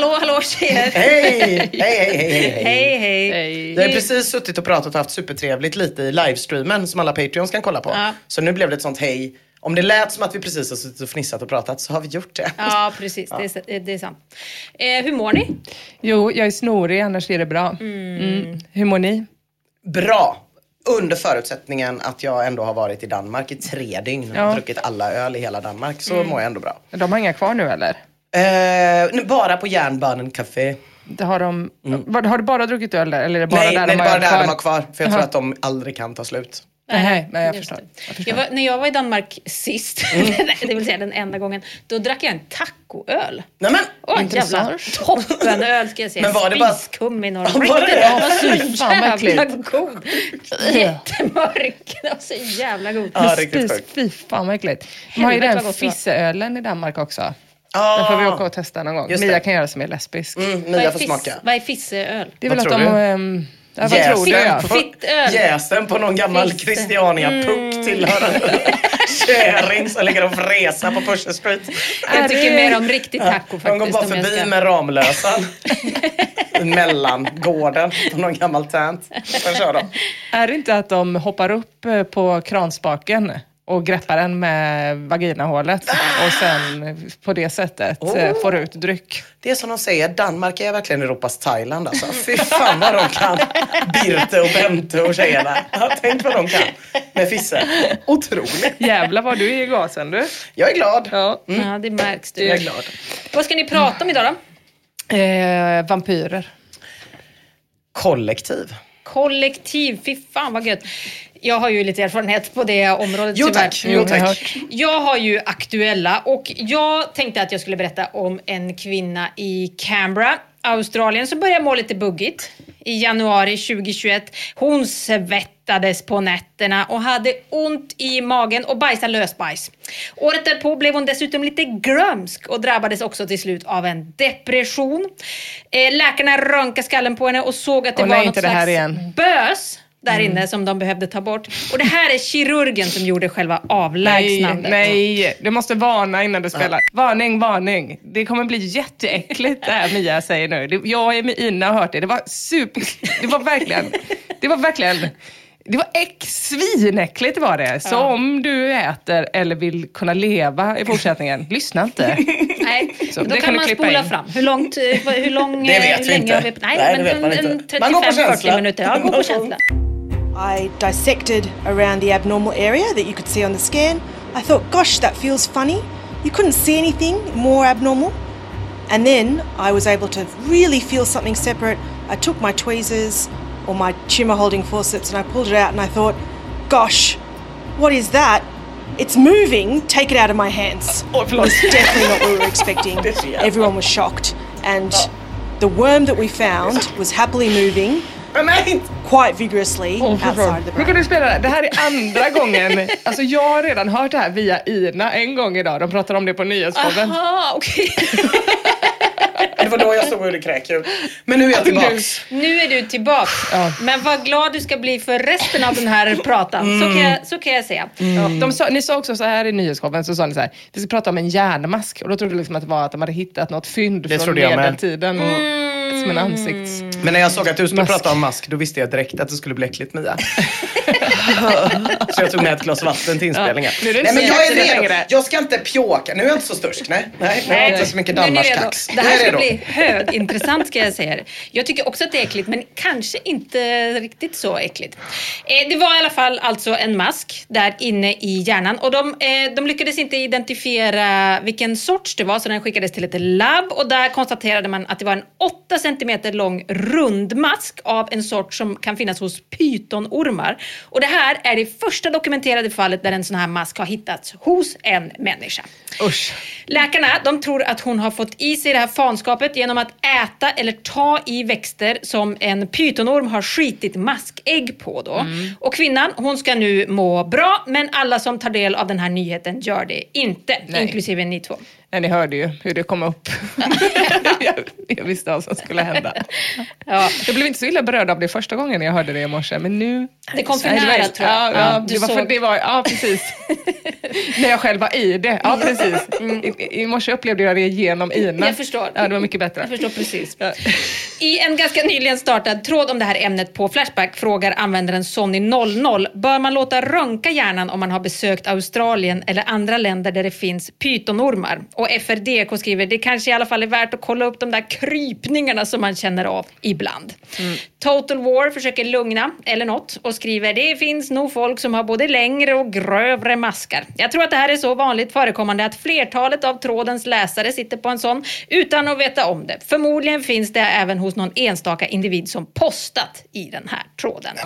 Hallå, hallå, tjejer! Hej! Hej, hej, hej, hej, Hej, hej. Vi har precis suttit och pratat och haft supertrevligt lite i livestreamen som alla Patreons kan kolla på. Ja. Så nu blev det ett sånt hej. Om det lät som att vi precis har suttit och fnissat och pratat så har vi gjort det. Ja, precis. Det, är, det är sant. Eh, hur mår ni? Jo, jag är snorig, annars är det bra. Mm. Hur mår ni? Bra! Under förutsättningen att jag ändå har varit i Danmark i tre dygn och Ja. druckit alla öl i hela Danmark så Mm. mår jag ändå bra. De har inga kvar nu eller? Eh, bara på Järnbanen Café. Det har, de, Var- har du bara druckit öl där? Eller är det bara nej, där nej, de har bara där kvar? de har kvar. För jag tror att de aldrig kan ta slut. Nej, nej, jag Just förstår. Jag förstår. Jag var, när jag var i Danmark sist, det vill säga den enda gången, då drack jag en tacoöl. Nej men! Åh, jävla toppenöl ska jag säga. Men var det bara- Spiskummin och Ja, var det det? Den var så jävla god. Jättemörk. Den var så jävla god. Ja, riktigt Fy, sjukt. fy fan vad äckligt. De har ju den fisseölen i Danmark också. Ah, Den får vi åka och testa någon gång. Just Mia det. kan göra som är lesbisk. Mm, Vad Mia är får fiss- smaka. Vad är fisseöl? Det är väl Vad att tror de... du? ehm, ja, vad tror du? Ja. Jästen på, någon gammal. Christiania-puck tillhörande kärring som ligger och vresar på Pusher Street. Jag tycker mer om riktig taco De går faktiskt. bara förbi ska- med Ramlösan. Mellan gården på någon gammal tant. Sen kör de. Är det inte att de hoppar upp eh, på kranspaken och greppar den med vaginahålet och sen på det sättet eh, Oh. får ut dryck? Det är som de säger, Danmark är verkligen Europas Thailand alltså. Fy fan vad de kan. Birte och Bente och tjejerna. Ja, tänk vad de kan med Fisse. Otroligt. Jävlar vad du är i gasen du. Jag är glad. Ja. Ja, det märks du. Jag är glad. Vad ska ni prata om idag då? Eh, vampyrer. Kollektiv. Kollektiv, fy fan vad gött. Jag har ju lite erfarenhet på det området Jo tyvärr. tack. Jo, jag har tack. Jag har ju aktuella och jag tänkte att jag skulle berätta om en kvinna i Canberra, Australien, som började må lite buggigt i januari 2021. Hon svettades på nätterna och hade ont i magen och bajsade lösbajs. Året därpå blev hon dessutom lite glömsk och drabbades också till slut av en depression. Eh, läkarna röntgade skallen på henne och såg att det Åh, var något slags igen. bös där inne som de behövde ta bort. Och det här är kirurgen som gjorde själva Nej, avlägsnandet. nej, du måste varna innan du spelar. Varning, varning. Det kommer bli jätteäckligt det här Mia säger nu. Jag och Ina har hört det. Det var super... Det var verkligen... Det var verkligen... Det var äck, svinäckligt var det. Så om du äter eller vill kunna leva i fortsättningen, lyssna inte. Nej, Så, då det kan, man spola in. fram. Hur långt, eh, hur lång, Det eh, vet hur vi länge inte. har vi? Nej, Nej, det men vet man en, en Man går på 35-40 känsla. minuter. Ja, gå på känsla. I dissected around the abnormal area that you could see on the scan. I thought, gosh, that feels funny. You couldn't see anything more abnormal. And then I was able to really feel something separate I took my tweezers or my trimmer holding forceps and I pulled it out and I thought, gosh, what is that? It's moving, take it out of my hands. it was definitely not what we were expecting. Everyone was shocked. And the worm that we found was happily moving quite vigorously outside the Hur kan brain. du spela det här? Det här är andra gången. Alltså jag har redan hört det här via Ina en gång idag. De pratar om det på Nyhetspodden. Aha, okej. Det var då jag stod och gjorde kräkljud. Men nu är jag tillbaks. Nu är du tillbaka. Men vad glad du ska bli för resten av den här pratan. Så, kan jag, så kan jag säga. Ja. De sa, ni sa också så här i nyhetsshowen, så sa ni så här, vi ska prata om en järnmask. Och då trodde jag liksom att det var att de hade hittat något fynd Det från medeltiden. Mm. Som en ansikts... Men när jag såg att du skulle Mask. prata om mask, då visste jag direkt att det skulle bli äckligt Mia. så jag tog med ett glas vatten till inspelningen. Nu är du nej, men jag är redo. längre. Jag ska inte pjåka. Nu är jag inte så stursk. Nej, nej, jag har inte så mycket. Danmarkskax. Det här ska bli högintressant ska jag säga. Jag tycker också att det är äckligt men kanske inte riktigt så äckligt. Eh, det var i alla fall alltså en mask där inne i hjärnan och de, eh, de lyckades inte identifiera vilken sorts det var så den skickades till ett labb och där konstaterade man att det var en 8 centimeter lång rundmask av en sort som kan finnas hos pytonormar. Och det här är det första dokumenterade fallet där en sån här mask har hittats hos en människa. Usch. Läkarna de tror att hon har fått i sig det här fanskapet genom att äta eller ta i växter som en pytonorm har skitit maskägg på. Då. Och kvinnan hon ska nu må bra men alla som tar del av den här nyheten gör det inte, Nej. inklusive ni två. Nej, ni hörde ju hur det kom upp. jag, jag visste vad som skulle hända. Ja. Jag blev inte så illa berörd av det första gången jag hörde det i morse, men nu... Det kom för nära, tror jag. Ja, Ja, ja, det var för, det var, ja precis. När jag själv var i det. Ja, precis. I, I morse upplevde jag det genom Ina. Mm. Jag förstår. Ja, det var mycket bättre. Jag förstår precis. I en ganska nyligen startad tråd om det här ämnet på Flashback frågar användaren Sonny00 bör man låta röntga hjärnan om man har besökt Australien eller andra länder där det finns pytonormar? Och FRDK skriver det kanske i alla fall är värt att kolla upp de där krypningarna som man känner av ibland. Total War försöker lugna eller något och skriver det finns nog folk som har både längre och grövre maskar. Jag tror att det här är så vanligt förekommande att flertalet av trådens läsare sitter på en sån utan att veta om det. Förmodligen finns det även hos någon enstaka individ som postat i den här tråden.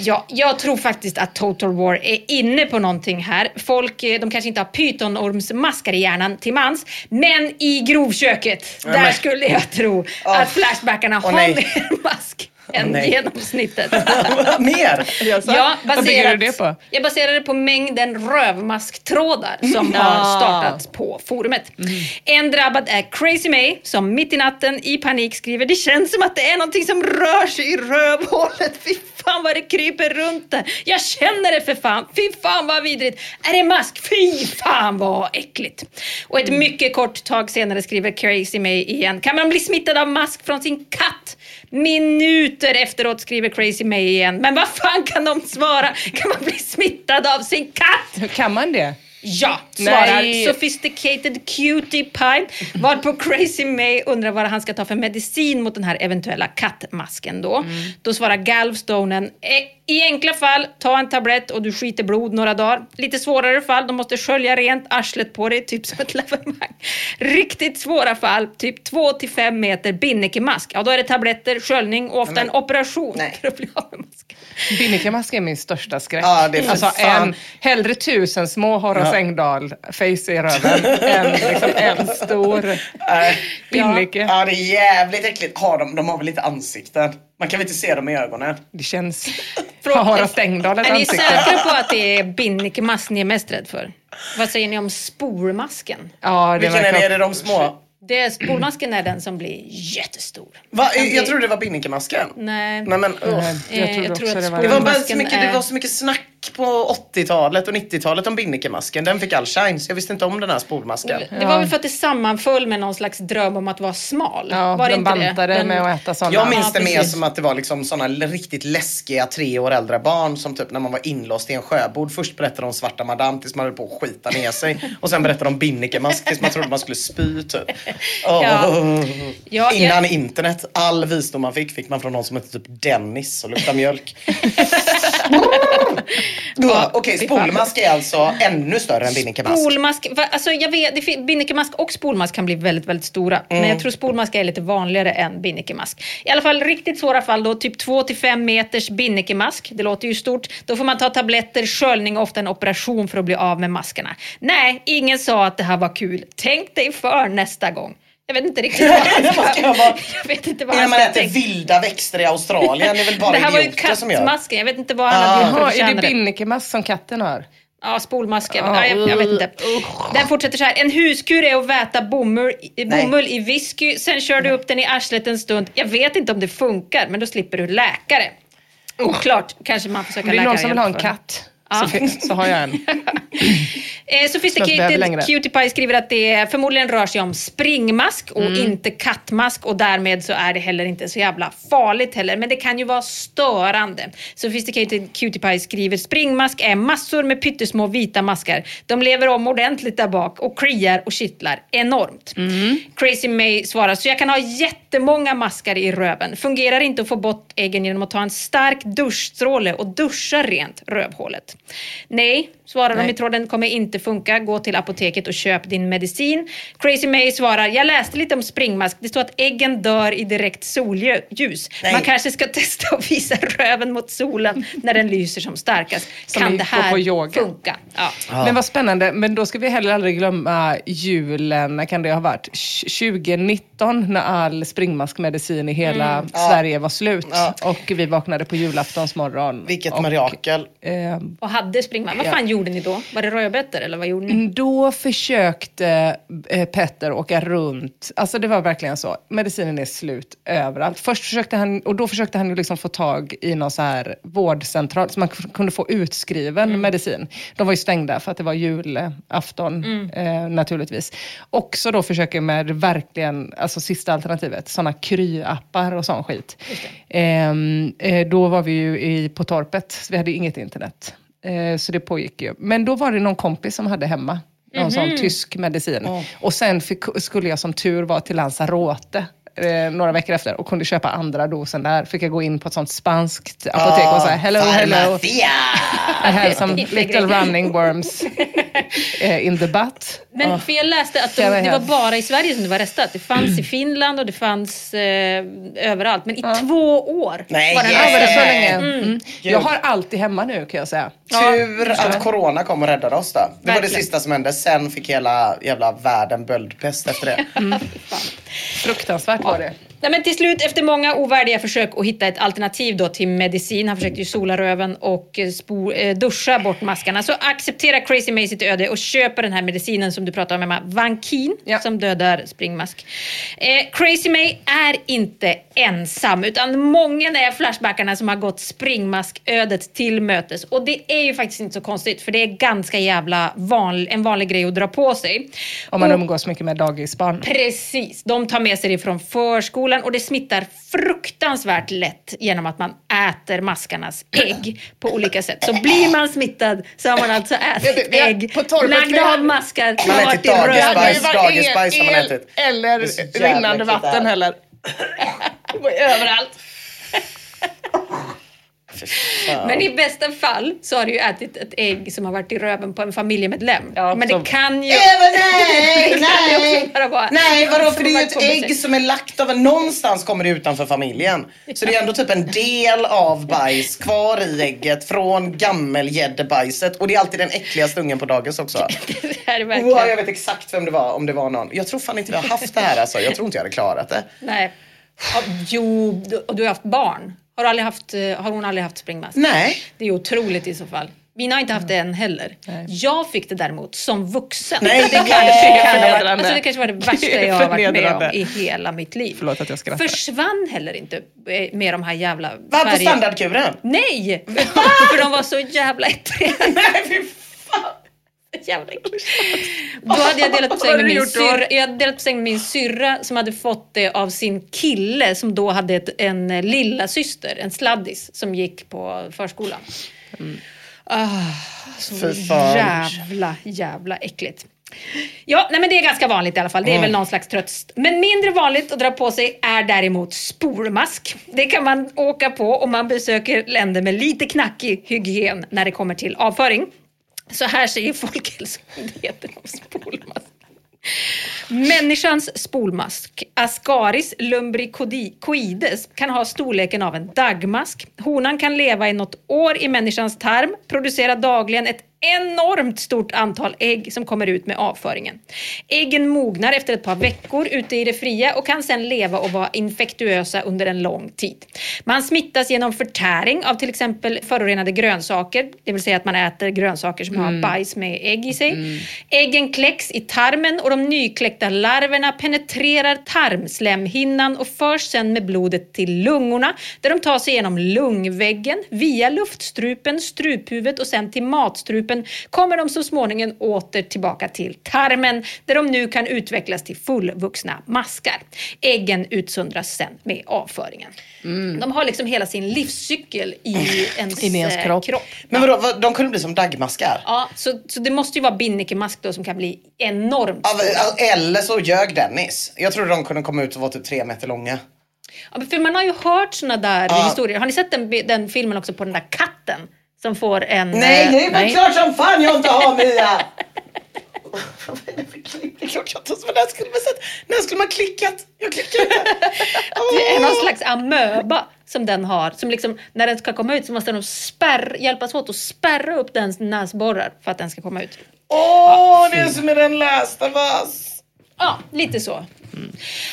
Ja, jag tror faktiskt att Total War är inne på någonting här. Folk, eh, de kanske inte har pytonormsmaskar i hjärnan till mans, men i grovköket, där men- skulle jag tro Åh. att Flashbackarna Åh, har mer mask än nej. genomsnittet. Mer? Ja, Vad bygger du det på? Jag baserar det på mängden rövmasktrådar som har startats på forumet. En drabbad är Crazy May som mitt i natten i panik skriver det känns som att det är någonting som rör sig i rövhålet. Fy fan vad det kryper runt där. Jag känner det för fan. Fy fan vad vidrigt. Är det mask? Fy fan vad äckligt. Och ett mycket kort tag senare skriver Crazy May igen. Kan man bli smittad av mask från sin katt? Minuter efteråt skriver Crazy May igen. Men vad fan kan de svara? Kan man bli smittad av sin katt? Kan man det? Ja, svarar Nej. Sophisticated Cutie Pie. Varpå Crazy May undrar vad han ska ta för medicin mot den här eventuella kattmasken då. Då svarar Galvstonen, "Eh, i enkla fall, ta en tablett och du skiter blod några dagar. Lite svårare fall, de måste skölja rent arslet på dig, typ som ett lavemang. Riktigt svåra fall, typ 2-5 meter binnikemask. Ja, då är det tabletter, sköljning och ofta en operation Nej. för att bli av med masken. Binnikemask är min största skräck. Ja, det är alltså en, hellre tusen små Horace Engdahl-face i röven än liksom en stor binnike. Ja, det är jävligt äckligt. Har de, de har väl lite ansikten? Man kan väl inte se dem i ögonen? Det känns... Har Horace Engdahl ett Är ni ansikte? säkra på att det är binnikemask ni är mest rädd för? Vad säger ni om spormasken? Ja, det Vilken är det? Är det de små? Det, spormasken är den som blir jättestor. Va? Jag trodde det var binnikmasken. Nej. Nej men, usch. Nej, jag trodde jag tror också att det var Det var, så mycket, är- det var så mycket snack på 80-talet och 90-talet om binnikmasken. Den fick all shine, så jag visste inte om den här spolmasken. Det var väl för att det sammanföll med någon slags dröm om att vara smal? Ja, var det de inte bantade det? Med att äta sådana. Jag minns Ja, det mer precis. som att det var liksom såna riktigt läskiga tre år äldre barn som typ när man var inlåst i en sjöbod först berättade om svarta madame tills man höll på att skita ner sig och sen berättade om binnikemask tills man trodde man skulle spy typ. Åh. Ja. Ja, Innan internet, all visdom man fick fick man från någon som hette typ Dennis och luktade mjölk. Ja, Okej, spolmask är alltså ännu större än binnikemask. Spolmask, alltså jag vet, det binnikemask och spolmask kan bli väldigt, väldigt stora. Mm. Men jag tror spolmask är lite vanligare än binnikemask. I alla fall riktigt svåra fall då, typ 2-5 meters binnikemask. Det låter ju stort. Då får man ta tabletter, sköljning och ofta en operation för att bli av med maskarna. Nej, ingen sa att det här var kul. Tänk dig för nästa gång. Jag vet inte riktigt vad Vad ska ska... jag vara- Jag vet inte vad han man ska äter tänka. vilda växter i Australien, det är väl bara Det här var ju idioter som gör. kattmasken. Jag vet inte vad han Ah. hade gjort för att är det binnikemask som katten har? Ja, spolmasken. Nej, jag, jag vet inte. usch. Den fortsätter så här. En huskur är att väta bomull, bomull i whisky, sen kör du upp den i arslet en stund. Jag vet inte om det funkar, men då slipper du läkare. Oklart. Kanske man får söka Om det är någon som vill ha en katt så, så har jag en. Eh, Sophisticated. Cutie Pie skriver att det förmodligen rör sig om springmask och Mm. inte kattmask och därmed så är det heller inte så jävla farligt heller. Men det kan ju vara störande. Sophisticated Cutie Pie skriver springmask är massor med pyttesmå vita maskar. De lever om ordentligt där bak och kliar och kittlar enormt. Mm. Crazy May svarar så jag kan ha jättemånga maskar i röven. Fungerar inte att få bort äggen genom att ta en stark duschstråle och duscha rent rövhålet. Nej, svarar de Nej. i tråden, kommer inte funka. Gå till apoteket och köp din medicin. Crazy May svarar, jag läste lite om springmask. Det står att äggen dör i direkt solljus. Nej. Man kanske ska testa att visa röven mot solen när den lyser som starkast. Som kan det här funka? Ja. Men vad spännande. Men då ska vi heller aldrig glömma julen, när kan det ha varit? Tj- 2019 när all springmaskmedicin i hela Mm. Sverige var slut. Ja. Och vi vaknade på julaftonsmorgon. Vilket och, mirakel. Eh, Och hade springmask. Vad Ja. fan gjorde ni då? Var det rödbetor eller vad gjorde ni? Då försökte eh, Petter åka runt. Alltså det var verkligen så. Medicinen är slut överallt. Först försökte han, och då försökte han liksom få tag i någon så här vårdcentral så man kunde få utskriven medicin. De var ju stängda för att det var julafton eh, naturligtvis. Också då försöker med verkligen, alltså sista alternativet, sådana kryappar och sån skit. Ehm, eh, då var vi ju i, på torpet, så vi hade inget internet. Eh, så det pågick ju. Men då var det någon kompis som hade hemma någon sån tysk medicin. Och sen fick, skulle jag som tur vara till Lanzarote eh, några veckor efter och kunde köpa andra dosen där. Fick jag gå in på ett sånt spanskt apotek och säga hello, hello. I have some little running worms eh, in the butt. Men för jag läste att de, det var bara i Sverige som det var restat. Det fanns i Finland och det fanns eh, överallt. Men i två år Nej, var den yes. Ja, så länge? Mm. Jag har allt i hemma nu kan jag säga. Tur att corona kom och räddade oss då. Det var det Verkligen. sista som hände. Sen fick hela jävla världen böldpest efter det. Fruktansvärt var det. Nej, men till slut, efter många ovärdiga försök att hitta ett alternativ då till medicin, han försökte ju sola röven och eh, spo, eh, duscha bort maskarna, så accepterar Crazy May sitt öde och köper den här medicinen som du pratade om Emma, Vankin, Ja. som dödar springmask. Eh, Crazy May är inte ensam, utan många är flashbackarna som har gått springmasködet till mötes. Och det är ju faktiskt inte så konstigt, för det är ganska jävla van, en vanlig grej att dra på sig. Om man Och- umgås mycket med dagisbarn. Precis, de tar med sig det från förskolan och det smittar fruktansvärt lätt genom att man äter maskarnas ägg på olika sätt. Så blir man smittad så har man alltså ätit ägg, lagda av maskar, Man har ätit dagisbajs. Dagisbajs har man ätit. Eller rinnande vatten heller. Överallt. Men i bästa fall så har du ju ätit ett ägg som har varit i röven på en familjemedlem. Ja, Men det kan ju... Eh, nej, nej! också bara Nej, vadå? För det är ju ett ägg som är lagt av. Någonstans kommer det utanför familjen. Så det är ändå typ en del av bajs kvar i ägget från gammelgäddebajset. Och det är alltid den äckligaste ungen på dagis också. Det här är verkligen... Wow, jag vet exakt vem det var, om det var någon. Jag tror fan inte vi har haft det här alltså. Jag tror inte jag hade klarat det. Nej. Ja, Jo, och du har haft barn. Har, aldrig haft, eh, har hon aldrig haft springmask? Nej. Det är otroligt i så fall. Mina har inte haft det än heller. Jag fick det däremot som vuxen. Nej, det, det kanske, förnedrande. alltså det kanske var det värsta Det är jag har varit med om i hela mitt liv. Förlåt att jag skrattar. Försvann heller inte eh, med de här jävla Va, på färg- standardkuren? Nej! För de var så jävla äckliga. Nej, fy fan. Jävla äckligt. Då hade jag delat på säng med min syrra. Jag delat på säng med min syrra som hade fått det av sin kille som då hade ett, en eh, lilla syster, en sladdis, som gick på förskolan. Ah, så Fy fan. jävla, jävla äckligt. Ja, nej men det är ganska vanligt i alla fall. Det är väl någon slags tröst. Men mindre vanligt att dra på sig är däremot spolmask. Det kan man åka på om man besöker länder med lite knackig hygien när det kommer till avföring. Så här säger Folkhälsomyndigheten om spolmask. Människans spolmask, Ascaris lumbricoides, kan ha storleken av en dagmask. Honan kan leva i något år i människans tarm, producera dagligen ett enormt stort antal ägg som kommer ut med avföringen. Äggen mognar efter ett par veckor ute i det fria och kan sedan leva och vara infektuösa under en lång tid. Man smittas genom förtäring av till exempel förorenade grönsaker, det vill säga att man äter grönsaker som har bajs med ägg i sig. Äggen kläcks i tarmen och de nykläckta larverna penetrerar tarmslemhinnan och förs sedan med blodet till lungorna där de tar sig genom lungväggen, via luftstrupen, struphuvudet och sen till matstrupen kommer de så småningom åter tillbaka till tarmen där de nu kan utvecklas till fullvuxna maskar. Äggen utsöndras sen med avföringen. De har liksom hela sin livscykel i ens, I ens eh, kropp. kropp. Men vadå, vad- de kunde bli som dagmaskar? Ja, så, så det måste ju vara binnikemask då som kan bli enormt stor. Eller så ljög Dennis. Jag trodde de kunde komma ut och vara typ tre meter långa. Ja, för man har ju hört såna där Ja. historier. Har ni sett den, den filmen också på den där katten som får en... Nej, eh, det är väl klart som fan jag inte har Mia! Vad är det för klipp? Det är klart jag inte har. När skulle man sett? När skulle man klickat? Jag klickar inte. Det är någon slags amöba som den har. Som liksom, när den ska komma ut så måste de spärr, hjälpas åt att spärra upp dens näsborrar för att den ska komma ut. Åh, det är som i den lästa vass. Ja, lite så.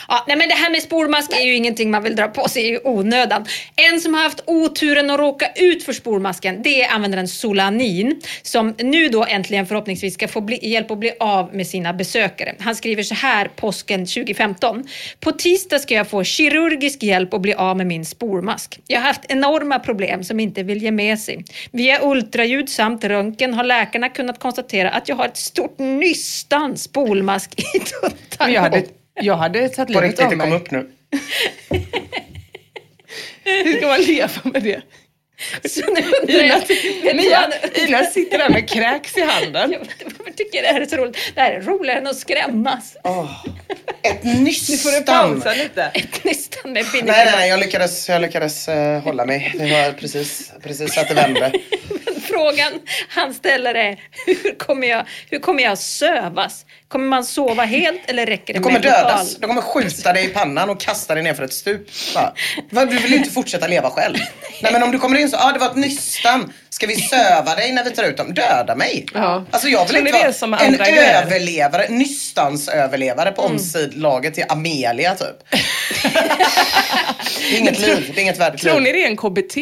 Ja, nej men det här med spolmask är ju ingenting man vill dra på sig i onödan. En som har haft oturen att råka ut för spolmasken det är användaren Solanin som nu då äntligen förhoppningsvis ska få bli, hjälp att bli av med sina besökare. Han skriver så här påsken 2015. På tisdag ska jag få kirurgisk hjälp att bli av med min spolmask. Jag har haft enorma problem som inte vill ge med sig. Via ultraljud samt röntgen har läkarna kunnat konstatera att jag har ett stort nystan spolmask i tuttarna. Jag hade, jag hade tagit På livet riktigt, av det kom mig. upp nu. Hur ska man leva med det? Så nu undrar Ina, jag, Mia, Ina sitter där med kräks i handen. Jag tycker det här är så roligt. Det här är roligare än att skrämmas. Ett Nu får du nystan. pausa lite. Ett nystan med Nej, nej, nej, bindekemas. jag lyckades, jag lyckades eh, hålla mig. Det var precis, precis att det vände. Frågan han ställer är hur kommer, jag, hur kommer jag sövas? Kommer man sova helt eller räcker det Du kommer med dödas. De kommer skjuta dig i pannan och kasta dig ner för ett stup. Bara, "Va, Du vill ju inte fortsätta leva själv. Nej men om du kommer in så, ja ah, det var ett nystan. Ska vi söva dig när vi tar ut dem? Döda mig. Ja. Alltså jag vill inte vara en grejer? överlevare, nystansöverlevare Mm. på omsidlaget till Amelia typ. det är inget liv, det är inget värdigt Tror ni det är en KBT?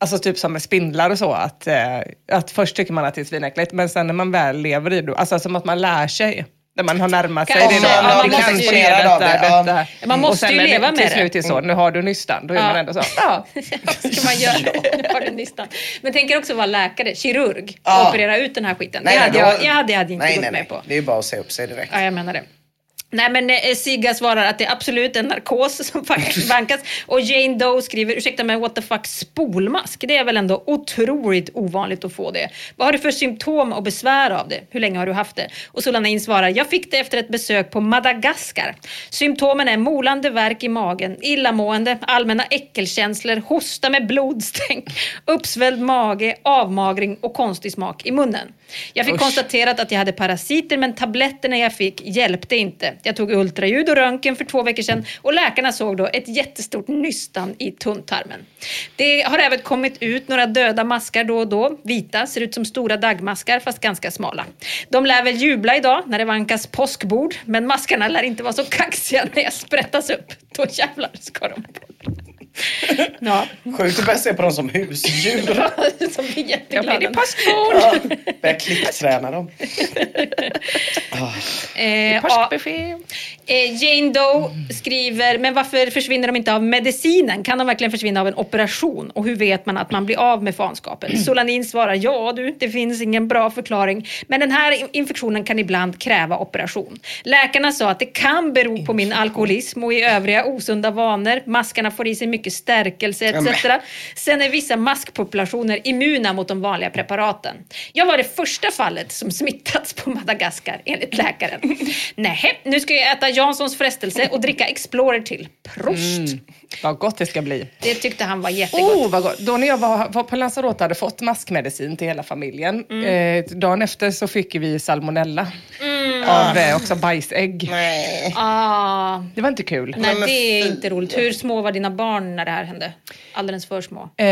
Alltså typ som med spindlar och så, att, eh, att först tycker man att det är svinäckligt, men sen när man väl lever i det, alltså som att man lär sig. När man har närmat sig det. ja, man det måste kanske ju- är av detta, det, ja. detta. Ja, man måste ju leva det med till slut är så, nu har du nystan, då är man ändå så, ja. Vad ska man göra? Har du nystan? Men tänker också vara läkare, kirurg och Ja. operera ut den här skiten. Nej, det, hade jag, jag, hade, jag hade inte nej, gått nej, med på. Det är bara att se upp sig direkt. Ja, jag menar det. Nej men eh, Siga svarar att det är absolut en narkos som vankas. Och Jane Doe skriver, ursäkta mig, what the fuck, spolmask? Det är väl ändå otroligt ovanligt att få det. Vad har du för symptom och besvär av det? Hur länge har du haft det? Och Solanin svarar, jag fick det efter ett besök på Madagaskar. Symptomen är molande värk i magen, illamående, allmänna äckelkänslor, hosta med blodstänk, uppsvälld mage, avmagring och konstig smak i munnen. Jag fick Usch. konstaterat att jag hade parasiter men tabletterna jag fick hjälpte inte. Jag tog ultraljud och röntgen för två veckor sedan och läkarna såg då ett jättestort nystan i tunntarmen. Det har även kommit ut några döda maskar då och då. Vita, ser ut som stora dagmaskar fast ganska smala. De lär väl jubla idag när det vankas påskbord men maskarna lär inte vara så kaxiga när jag sprättas upp. Då jävlar ska de bort. Ja, Sjukt att börja se på dem som husdjur. som blir Jag jätteglada. blir det påskbord. Ja, Börja klickträna dem. Eh, ja, Påskbuffé. Eh, Jane Doe skriver, men varför försvinner de inte av medicinen? Kan de verkligen försvinna av en operation? Och hur vet man att man blir av med fanskapet? Solanin svarar, ja du, det finns ingen bra förklaring. Men den här infektionen kan ibland kräva operation. Läkarna sa att det kan bero på min alkoholism och i övriga osunda vanor. Maskarna får i sig mycket mycket stärkelse etc. Sen är vissa maskpopulationer immuna mot de vanliga preparaten. Jag var det första fallet som smittats på Madagaskar enligt läkaren. Nej, nu ska jag äta Janssons frestelse och dricka Explorer till. Prost! Vad gott det ska bli. Det tyckte han var jättegott. Oh, vad gott. Då när jag var, var på lasarett hade fått maskmedicin till hela familjen. Mm. Eh, dagen efter så fick vi salmonella. Av eh, också bajsägg. Nej. Ah, Det var inte kul. nej, det är inte roligt. Hur små var dina barn när det här hände? Alldeles för små. Eh,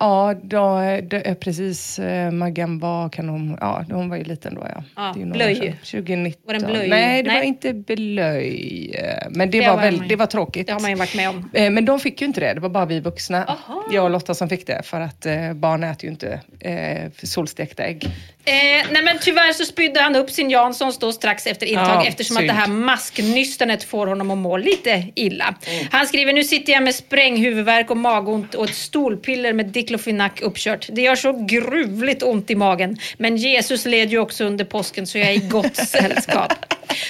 ja, då, då, eh, precis. Eh, Maggan var, kan hon, ja, hon var ju liten då ja. Det några blöj. år sedan. 2019. Var den blöj? Nej, det Nej. var inte blöj. Eh, Men det, Det var, väl, det var tråkigt. Det har man ju varit med om. Eh, Men de fick ju inte det, det var bara vi vuxna. Aha. Jag och Lotta som fick det, för att eh, barn äter ju inte eh, solstekta ägg. Eh, nej men tyvärr så spydde han upp sin Janssons då strax efter intag Ja, eftersom synd. att det här masknystanet får honom att må lite illa. Han skriver, nu sitter jag med spränghuvudvärk och magont och ett stolpiller med diklofenak uppkört. Det gör så gruvligt ont i magen. Men Jesus led ju också under påsken så jag är i gott sällskap.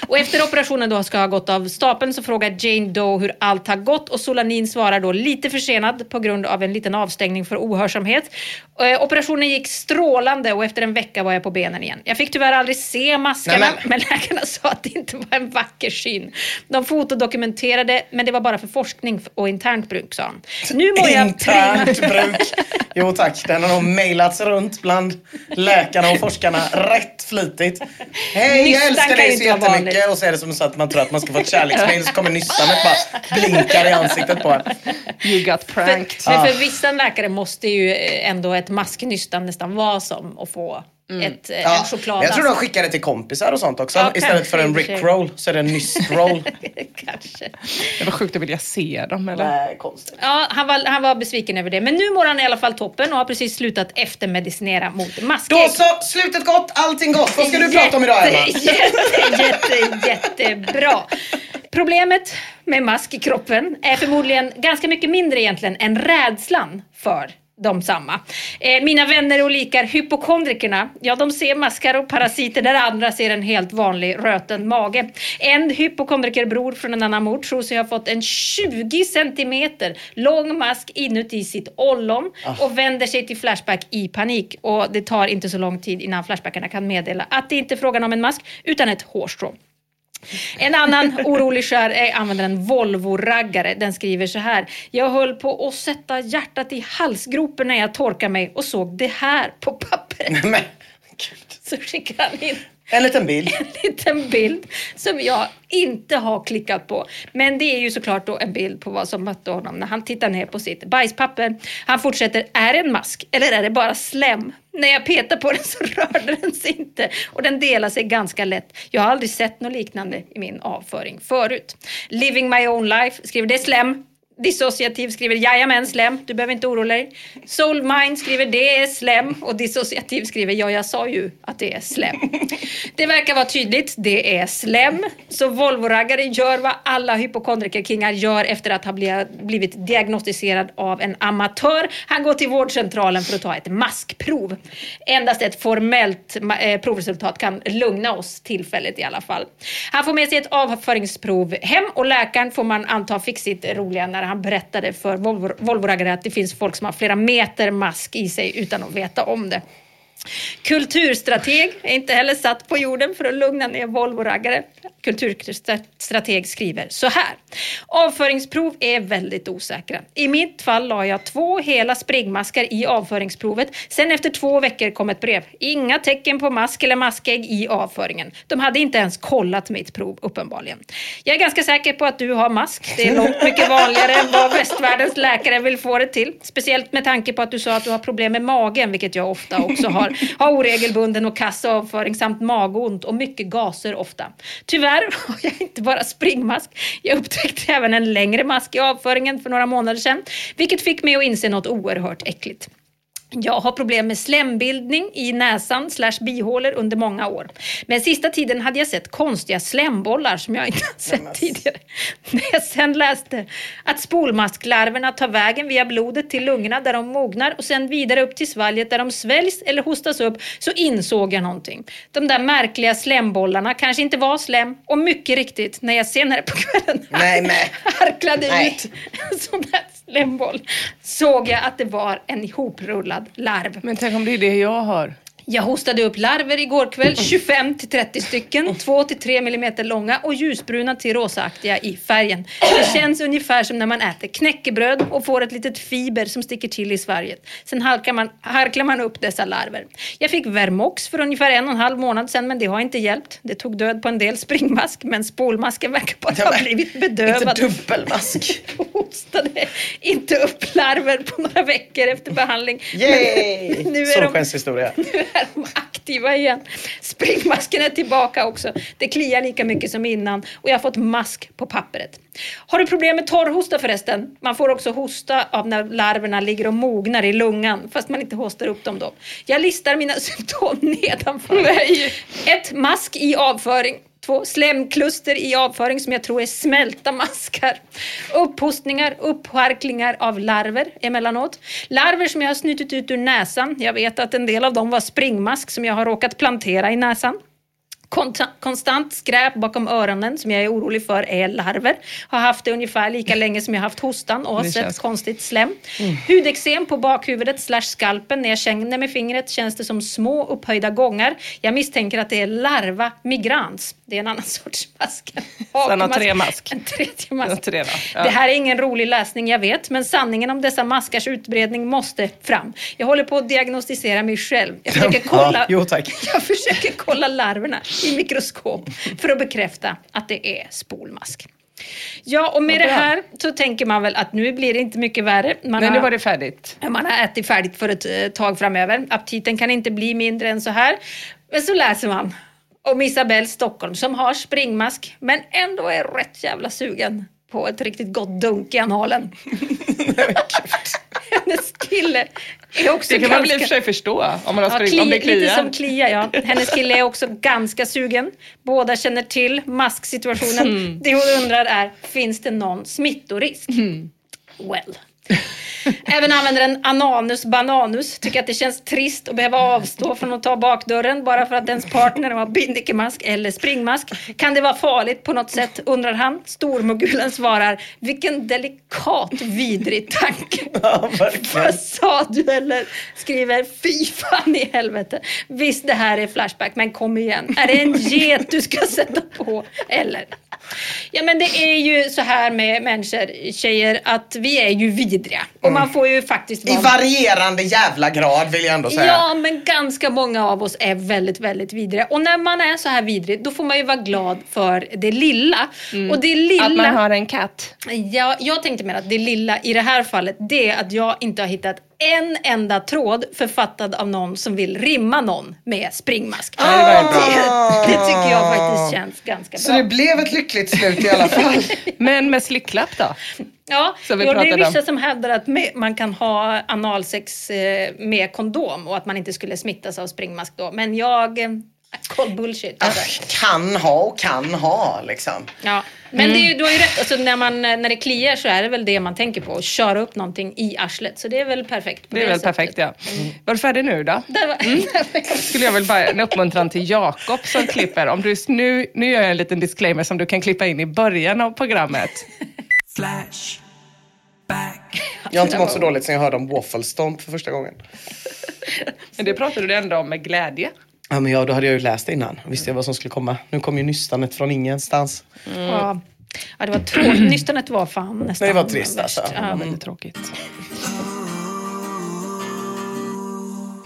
Och efter operationen då ska ha gått av stapeln så frågar Jane Doe hur allt har gått och Solanin svarar då lite försenad på grund av en liten avstängning för ohörsamhet. Eh, operationen gick strålande och efter en vecka var jag på benen igen. Jag fick tyvärr aldrig se maskarna Nej, men... men- läkarna sa att det inte var en vacker syn. De fotodokumenterade men det var bara för forskning och internt bruk sa han. Nu mår jag. Internt bruk. Jo tack, den har nog mejlats runt bland läkarna och forskarna rätt flitigt. Hej, jag älskar dig så jättemycket. Och så är det som så att man tror att man ska få ett kärleksmejl så kommer nystanet bara blinkar i ansiktet på en. You got pranked. För, men för vissa läkare måste ju ändå ett masknystan nästan vara som att få ett, eh, Ja, en choklad. jag tror de skickar det till kompisar och sånt också. Ja, Istället kanske, för en rickroll så är det en nyskroll. Kanske. Det var sjukt att vilja se dem eller? Nej, konstigt. Ja, han var, han var besviken över det. Men nu mår han i alla fall toppen och har precis slutat eftermedicinera mot maskägg. Då så, slutet gott, allting gott. Vad ska du prata om idag Emma? Jätte, jätte, jättebra. Problemet med mask i kroppen är förmodligen ganska mycket mindre egentligen än rädslan för de samma. Eh, mina vänner och likar hypokondrikerna, ja de ser maskar och parasiter där andra ser en helt vanlig röten mage. En hypokondrikerbror från en annan ort tror sig ha fått en 20 centimeter lång mask inuti sitt ollon och vänder sig till Flashback i panik. Och det tar inte så lång tid innan Flashbackarna kan meddela att det inte är frågan om en mask utan ett hårstrå. En annan orolig skär är användaren Volvo-raggare. Den skriver så här. Jag höll på att sätta hjärtat i halsgropen när jag torkade mig och såg det här på pappret. Men, gud. Så skickar han in en liten bild. en liten bild som jag inte har klickat på. Men det är ju såklart då en bild på vad som mötte honom när han tittar ner på sitt bajspapper. Han fortsätter, är det en mask eller är det bara slem? När jag petar på den så rörde den sig inte och den delar sig ganska lätt. Jag har aldrig sett något liknande i min avföring förut. Living my own life skriver det är slem. Dissociativ skriver jajamän slem, du behöver inte oroa dig. Soulmind skriver det är slem och dissociativ skriver ja jag sa ju att det är slem. Det verkar vara tydligt, det är slem. Så Volvo-raggare gör vad alla hypokondrikerkingar gör efter att ha bli- blivit diagnostiserad av en amatör. Han går till vårdcentralen för att ta ett maskprov. Endast ett formellt eh, provresultat kan lugna oss tillfälligt i alla fall. Han får med sig ett avföringsprov hem och läkaren får man anta fick sitt roliga när han berättade för Volvo-raggare att det finns folk som har flera meter mask i sig utan att veta om det. Kulturstrateg är inte heller satt på jorden för att lugna ner Volvo-raggare. Kulturstrateg skriver så här. Avföringsprov är väldigt osäkra. I mitt fall la jag två hela springmaskar i avföringsprovet. Sen efter två veckor kom ett brev. Inga tecken på mask eller maskägg i avföringen. De hade inte ens kollat mitt prov uppenbarligen. Jag är ganska säker på att du har mask. Det är långt mycket vanligare än vad västvärldens läkare vill få det till. Speciellt med tanke på att du sa att du har problem med magen, vilket jag ofta också har. Har oregelbunden och kass avföring samt magont och mycket gaser ofta. Tyvärr har jag inte bara springmask. Jag upptäckte även en längre mask i avföringen för några månader sedan, vilket fick mig att inse något oerhört äckligt. Jag har problem med slembildning i näsan slash bihålor under många år. Men sista tiden hade jag sett konstiga slembollar som jag inte sett tidigare. När jag sen läste att spolmasklarverna tar vägen via blodet till lungorna där de mognar och sen vidare upp till svalget där de sväljs eller hostas upp så insåg jag någonting. De där märkliga slembollarna kanske inte var slem och mycket riktigt när jag senare på kvällen Nej, men. harklade Nej. ut sån där slemboll såg jag att det var en ihoprullad larv. Men tänk om det är det jag har. Jag hostade upp larver igår kväll, 25 till 30 stycken, 2 till 3 millimeter långa och ljusbruna till rosaaktiga i färgen. Det känns ungefär som när man äter knäckebröd och får ett litet fiber som sticker till i svalget. Sen harkar man, harklar man upp dessa larver. Jag fick Vermox för ungefär en och en halv månad sedan men det har inte hjälpt. Det tog död på en del springmask men spolmasken verkar bara ha blivit bedövad. Inte dubbelmask. hostade inte upp larver på några veckor efter behandling. Yay! Men nu är de Solskenshistoria. är de aktiva igen. Springmasken är tillbaka också. Det kliar lika mycket som innan och jag har fått mask på pappret. Har du problem med torrhosta förresten? Man får också hosta av när larverna ligger och mognar i lungan fast man inte hostar upp dem då. Jag listar mina symptom nedanför. Nej. Ett, mask i avföring. Två, slemkluster i avföring som jag tror är smälta maskar. Upphostningar, uppharklingar av larver emellanåt. Larver som jag har snutit ut ur näsan. Jag vet att en del av dem var springmask som jag har råkat plantera i näsan. Konstant skräp bakom öronen som jag är orolig för är larver. Har haft det ungefär lika länge som jag haft hostan och har Det sett känns- konstigt slem. Hudexem på bakhuvudet slash skalpen. När jag känner med fingret känns det som små upphöjda gångar. Jag misstänker att det är larva migrans. Det är en annan sorts mask. Sen har tre mask. En tredje mask. En tre ja. Det här är ingen rolig läsning, jag vet, men sanningen om dessa maskars utbredning måste fram. Jag håller på att diagnostisera mig själv. Jag försöker kolla, Ja, jo, jag försöker kolla larverna i mikroskop för att bekräfta att det är spolmask. Ja, och med Vad det här så tänker man väl att nu blir det inte mycket värre. Man Nej, har- nu var det färdigt. man har ätit färdigt för ett eh, tag framöver. Aptiten kan inte bli mindre än så här. Men så läser man om Isabelle Stockholm som har springmask men ändå är rätt jävla sugen på ett riktigt gott dunk i analen. Hennes kille är också Det kan man väl i ganska... och för sig förstå om, man har Ja, spring, om det kli, lite kliar. som klia, ja. Hennes kille är också ganska sugen. Båda känner till masksituationen. Mm. Det hon undrar är, finns det någon smittorisk? Mm. Well. Även användaren Ananus Bananus tycker att det känns trist att behöva avstå från att ta bakdörren bara för att ens partner har bindikemask eller springmask. Kan det vara farligt på något sätt, undrar han. Stormogulen svarar, vilken delikat vidrig tanke. Ja? Eller skriver, fy fan i helvete. Visst det här är Flashback, men kom igen. Är det en get du ska sätta på? Eller? Ja men det är ju så här med människor, tjejer, att vi är ju vidriga. Och man får ju faktiskt I vara... varierande jävla grad vill jag ändå säga. Ja, men ganska många av oss är väldigt, väldigt vidriga. Och när man är så här vidrig, då får man ju vara glad för det lilla. Och det lilla... Att man har en katt. Ja, jag tänkte mer att det lilla i det här fallet, det är att jag inte har hittat en enda tråd författad av någon som vill rimma någon med springmask. det ju bra. det, det tycker jag faktiskt känns ganska Så bra. det blev ett lyckligt slut i alla fall. Men med slicklapp då? Ja, jo, det är pratade om. vissa som hävdar att man kan ha analsex eh, med kondom och att man inte skulle smittas av springmask då. Men jag... Eh, call bullshit. Alltså. kan ha och kan ha liksom. Ja. Men Mm. det är, du har ju rätt, alltså, när, man, när det kliar så är det väl det man tänker på. Att köra upp någonting i arslet. Så det är väl perfekt. Det är väl sättet. perfekt ja. Var du färdig nu då? Där var, Mm. skulle jag väl bara en uppmuntran till Jakob som klipper. Om du, nu, nu gör jag en liten disclaimer som du kan klippa in i början av programmet. Flash. Back. Jag har inte mått så dåligt sen jag hörde om Waffle Stomp för första gången. Men det pratade du ändå om med glädje. Ja, men ja, då hade jag ju läst det innan. Visste jag vad som skulle komma. Nu kom ju nystanet från ingenstans. ja. ja, det var tråkigt. Nystanet var fan nästan Nej, det var trist, alltså. Ja. Väldigt tråkigt.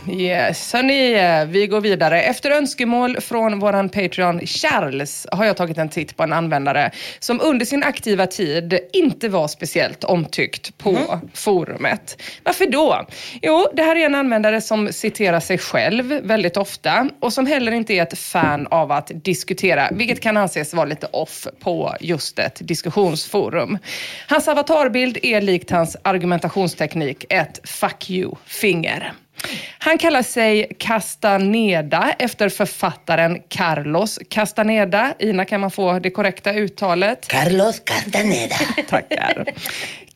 Yes, hörni, vi går vidare. Efter önskemål från våran Patreon Charles har jag tagit en titt på en användare som under sin aktiva tid inte var speciellt omtyckt på forumet. Varför då? Jo, det här är en användare som citerar sig själv väldigt ofta och som heller inte är ett fan av att diskutera, vilket kan anses vara lite off på just ett diskussionsforum. Hans avatarbild är likt hans argumentationsteknik ett fuck you-finger. Han kallar sig Castaneda efter författaren Carlos Castaneda. Ina, kan man få det korrekta uttalet? Carlos Castaneda. Tackar.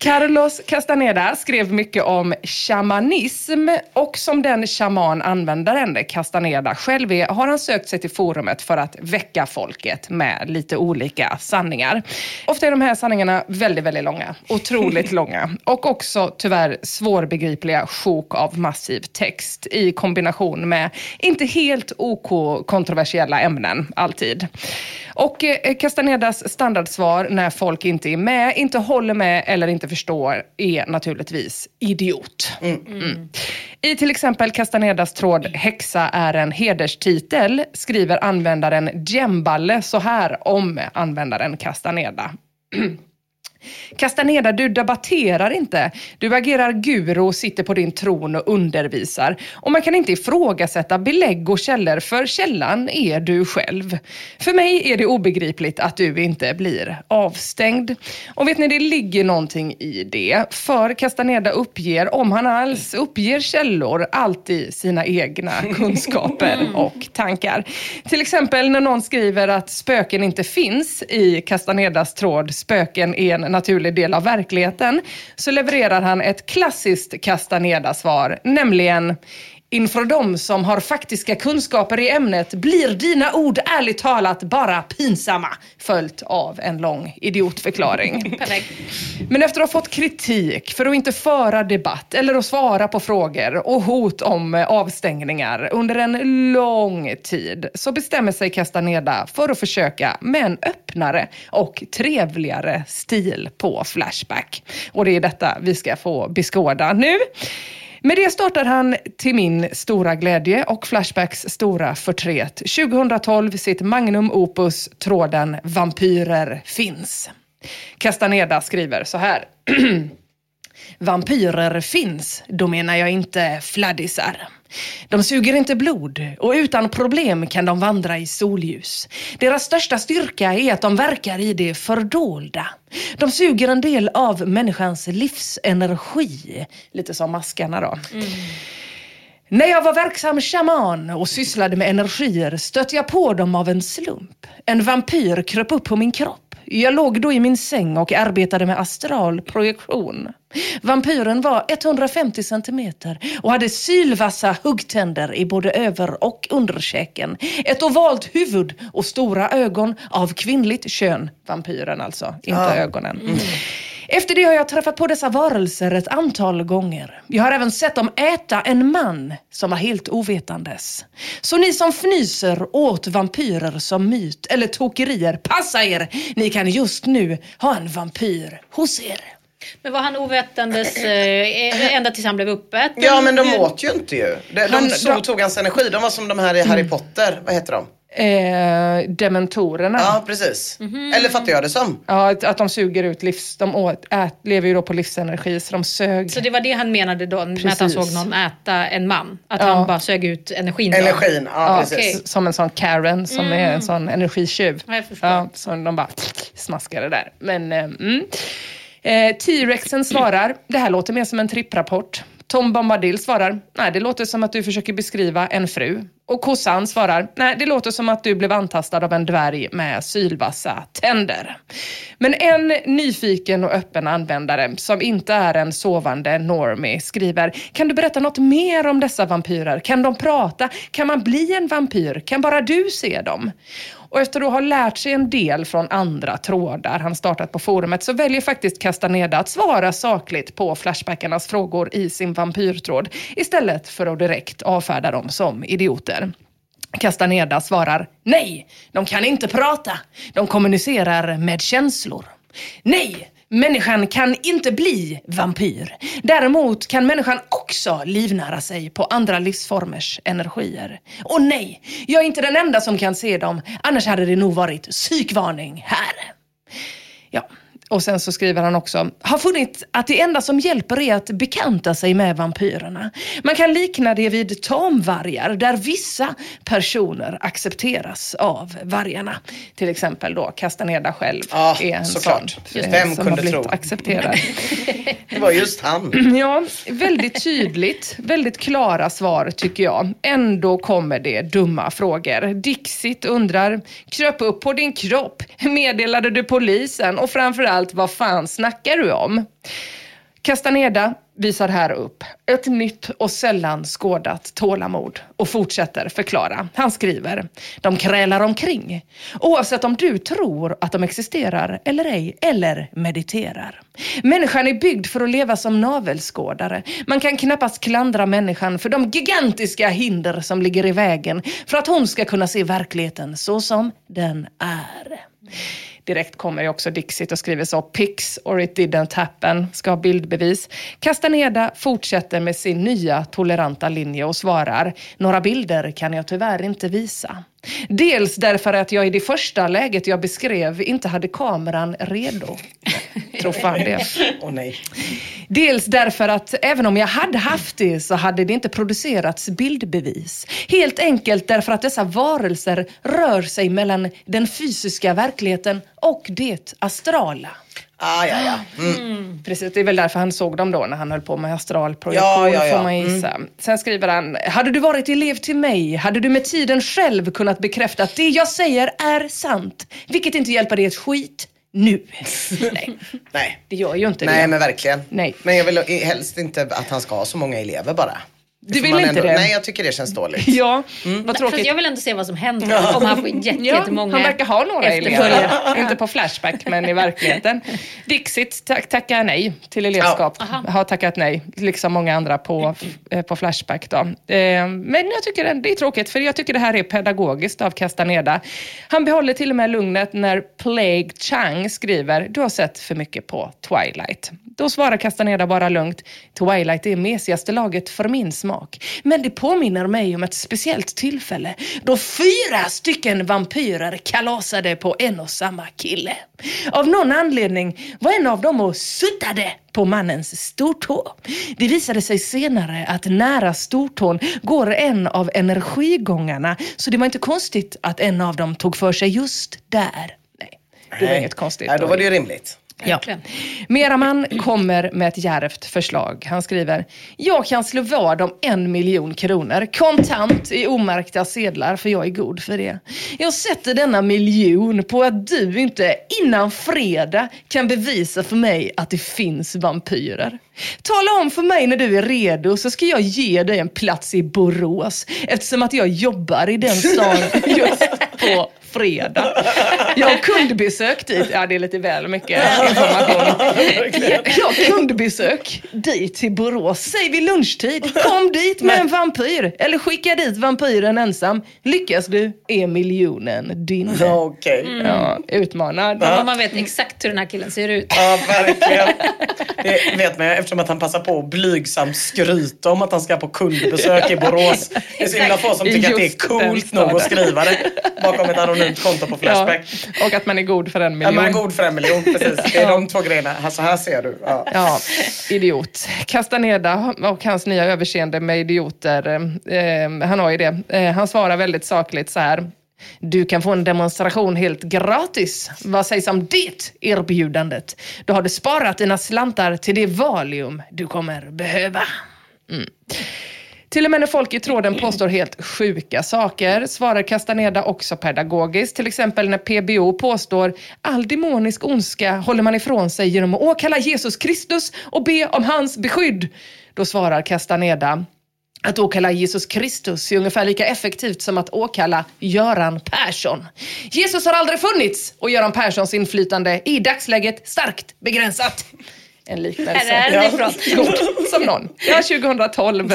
Carlos Castaneda skrev mycket om shamanism och som den shaman-användaren Castaneda själv är har han sökt sig till forumet för att väcka folket med lite olika sanningar. Ofta är de här sanningarna väldigt, väldigt långa. Otroligt långa. Och också tyvärr svårbegripliga sjok av massiv text i kombination med inte helt OK-kontroversiella ämnen alltid. Och eh, Castanedas standardsvar när folk inte är med, inte håller med eller inte förstår är naturligtvis idiot. Mm. I till exempel Castanedas tråd “Häxa är en hederstitel” skriver användaren Djemballe så här om användaren Castaneda. Castaneda, du debatterar inte. Du agerar guru och sitter på din tron och undervisar. Och man kan inte ifrågasätta belägg och källor, för källan är du själv. För mig är det obegripligt att du inte blir avstängd. Och vet ni, det ligger någonting i det. För Castaneda uppger, om han alls uppger källor, alltid sina egna kunskaper och tankar. Till exempel när någon skriver att spöken inte finns i Castanedas tråd “Spöken är en naturlig del av verkligheten” så levererar han ett klassiskt Castaneda-svar, nämligen Inför de som har faktiska kunskaper i ämnet blir dina ord ärligt talat bara pinsamma. Följt av en lång idiotförklaring. Men efter att ha fått kritik för att inte föra debatt eller att svara på frågor och hot om eh, avstängningar under en lång tid så bestämmer sig Castaneda för att försöka med en öppnare och trevligare stil på Flashback. Och det är detta vi ska få beskåda nu. Med det startar han till min stora glädje och Flashbacks stora förtret 2012 sitt magnum opus tråden Vampyrer finns. Castaneda skriver så här. Vampyrer finns, då menar jag inte fladdisar. De suger inte blod och utan problem kan de vandra i solljus. Deras största styrka är att de verkar i det fördolda. De suger en del av människans livsenergi. Lite som maskarna då. Mm. När jag var verksam shaman och sysslade med energier stötte jag på dem av en slump. En vampyr kröp upp på min kropp. Jag låg då i min säng och arbetade med astral projektion. Vampyren var 150 centimeter och hade sylvassa huggtänder i både över och underkäken. Ett ovalt huvud och stora ögon av kvinnligt kön. Vampyren alltså, inte ögonen. Efter det har jag träffat på dessa varelser ett antal gånger. Jag har även sett dem äta en man som var helt ovetandes. Så ni som fnyser åt vampyrer som myt eller tokerier, passa er! Ni kan just nu ha en vampyr hos er. Men var han ovetandes eh, ända tills han blev uppäten? Ja men de åt ju inte ju. De, de de- tog hans energi. De var som de här i Harry Potter. Vad heter de? Eh, dementorerna. Ja precis. Eller fattar jag det som. Ja, att, att de suger ut livs... De åt, ät, lever ju då på livsenergi, så de sög. Så det var det han menade då med att han Precis. såg någon äta en man? Att Ja. han bara sög ut energin? då? Energin, ja, Ja, precis. okej. Som en sån Karen som är en sån energitjuv. Ja, jag förstår. Ja, som de bara smaskade där. Men, eh, mm. eh, T-rexen svarar, det här låter mer som en tripprapport. Tom Bombadil svarar, nej det låter som att du försöker beskriva en fru. Och kossan svarar, nej det låter som att du blev antastad av en dvärg med sylvassa tänder. Men en nyfiken och öppen användare som inte är en sovande normie skriver, kan du berätta något mer om dessa vampyrer? Kan de prata? Kan man bli en vampyr? Kan bara du se dem? Och efter att ha lärt sig en del från andra trådar han startat på forumet så väljer faktiskt Castaneda att svara sakligt på Flashbackarnas frågor i sin vampyrtråd istället för att direkt avfärda dem som idioter. Castaneda svarar nej, de kan inte prata. De kommunicerar med känslor. Nej, människan kan inte bli vampyr. Däremot kan människan också livnära sig på andra livsformers energier. Och nej, jag är inte den enda som kan se dem. Annars hade det nog varit psykvarning här. Och sen så skriver han också, har funnit att det enda som hjälper är att bekanta sig med vampyrerna. Man kan likna det vid tamvargar där vissa personer accepteras av vargarna. Till exempel då Castaneda själv Ja, är en såklart. sån. Eh, vem som kunde har blivit tro? accepterad. Det var just han. Ja, väldigt tydligt. Väldigt klara svar tycker jag. Ändå kommer det dumma frågor. Dixit undrar, kröp upp på din kropp? Meddelade du polisen? Och framförallt, allt, vad fan snackar du om? Castaneda visar här upp ett nytt och sällan skådat tålamod och fortsätter förklara. Han skriver, de krälar omkring, oavsett om du tror att de existerar eller ej, eller mediterar. Människan är byggd för att leva som navelskådare. Man kan knappast klandra människan för de gigantiska hinder som ligger i vägen för att hon ska kunna se verkligheten så som den är. Direkt kommer ju också Dixit och skriver så. Pix or it didn't happen. Ska ha bildbevis. Castaneda fortsätter med sin nya toleranta linje och svarar. Några bilder kan jag tyvärr inte visa. Dels därför att jag i det första läget jag beskrev inte hade kameran redo. Tror fan det. Åh nej. Dels därför att även om jag hade haft det så hade det inte producerats bildbevis. Helt enkelt därför att dessa varelser rör sig mellan den fysiska verkligheten och det astrala. Ah, ja, ja. Mm. Precis, det är väl därför han såg dem då när han höll på med astralprojektion Ja, ja, ja. får man gissa. Sen skriver han, hade du varit elev till mig hade du med tiden själv kunnat bekräfta att det jag säger är sant. Vilket inte hjälper dig ett skit nu. Nej, Nej. det gör ju inte Nej, det. men verkligen. Nej. Men jag vill helst inte att han ska ha så många elever bara. Du vill inte det? Nej, jag tycker det känns dåligt. Ja, vad Fast tråkigt. jag vill ändå se vad som händer om han får jätte- Ja, jättemånga han verkar ha några elever. Inte på Flashback, men i verkligheten. Dixit tack, tackar nej till elevskap. har tackat nej, liksom många andra på, eh, på Flashback. Då. Eh, men jag tycker det är tråkigt, för jag tycker det här är pedagogiskt av Castaneda. Han behåller till och med lugnet när Plague Chang skriver, du har sett för mycket på Twilight. Då svarar Castaneda bara lugnt, Twilight är mesigaste laget för min smak. Men det påminner mig om ett speciellt tillfälle då fyra stycken vampyrer kalasade på en och samma kille. Av någon anledning var en av dem och suddade på mannens stortå. Det visade sig senare att nära stortån går en av energigångarna så det var inte konstigt att en av dem tog för sig just där. Nej, det var inget konstigt. Nej, då var det ju rimligt. Ja. Meraman kommer med ett djärvt förslag. Han skriver, jag kan slå vad om en miljon kronor kontant i omärkta sedlar för jag är god för det. Jag sätter denna miljon på att du inte innan fredag kan bevisa för mig att det finns vampyrer. Tala om för mig när du är redo så ska jag ge dig en plats i Borås eftersom att jag jobbar i den stan just på fredag. Jag har kundbesök dit. Ja, det är lite väl mycket information. Jag har kundbesök dit till Borås. Säg vid lunchtid. Kom dit med en vampyr. Eller skicka dit vampyren ensam. Lyckas du är miljonen din. Okej. Ja, utmanad. Ja, man vet exakt hur den här killen ser ut. Ja, verkligen. Det vet man eftersom att han passar på att blygsamt skryta om att han ska på kundbesök i Borås. Det är så himla få som tycker att det är coolt nog att skriva det bakom ett anonymt konto på Flashback. Ja, och att man är god för en Ja, miljon. man är god för en miljon, precis. Det är de två grejerna. Alltså här ser du. Ja. Ja, idiot. Castaneda och hans nya överseende med idioter, eh, han har ju det. Eh, han svarar väldigt sakligt så här. Du kan få en demonstration helt gratis. Vad sägs om det erbjudandet? Då har du sparat dina slantar till det valium du kommer behöva. Mm. Till och med när folk i tråden påstår helt sjuka saker svarar Castaneda också pedagogiskt. Till exempel när PBO påstår all demonisk ondska håller man ifrån sig genom att åkalla Jesus Kristus och be om hans beskydd. Då svarar Castaneda att åkalla Jesus Kristus är ungefär lika effektivt som att åkalla Göran Persson. Jesus har aldrig funnits och Göran Perssons inflytande är i dagsläget starkt begränsat. En liknelse. Är den ifrån. God som någon. Ja, 2012.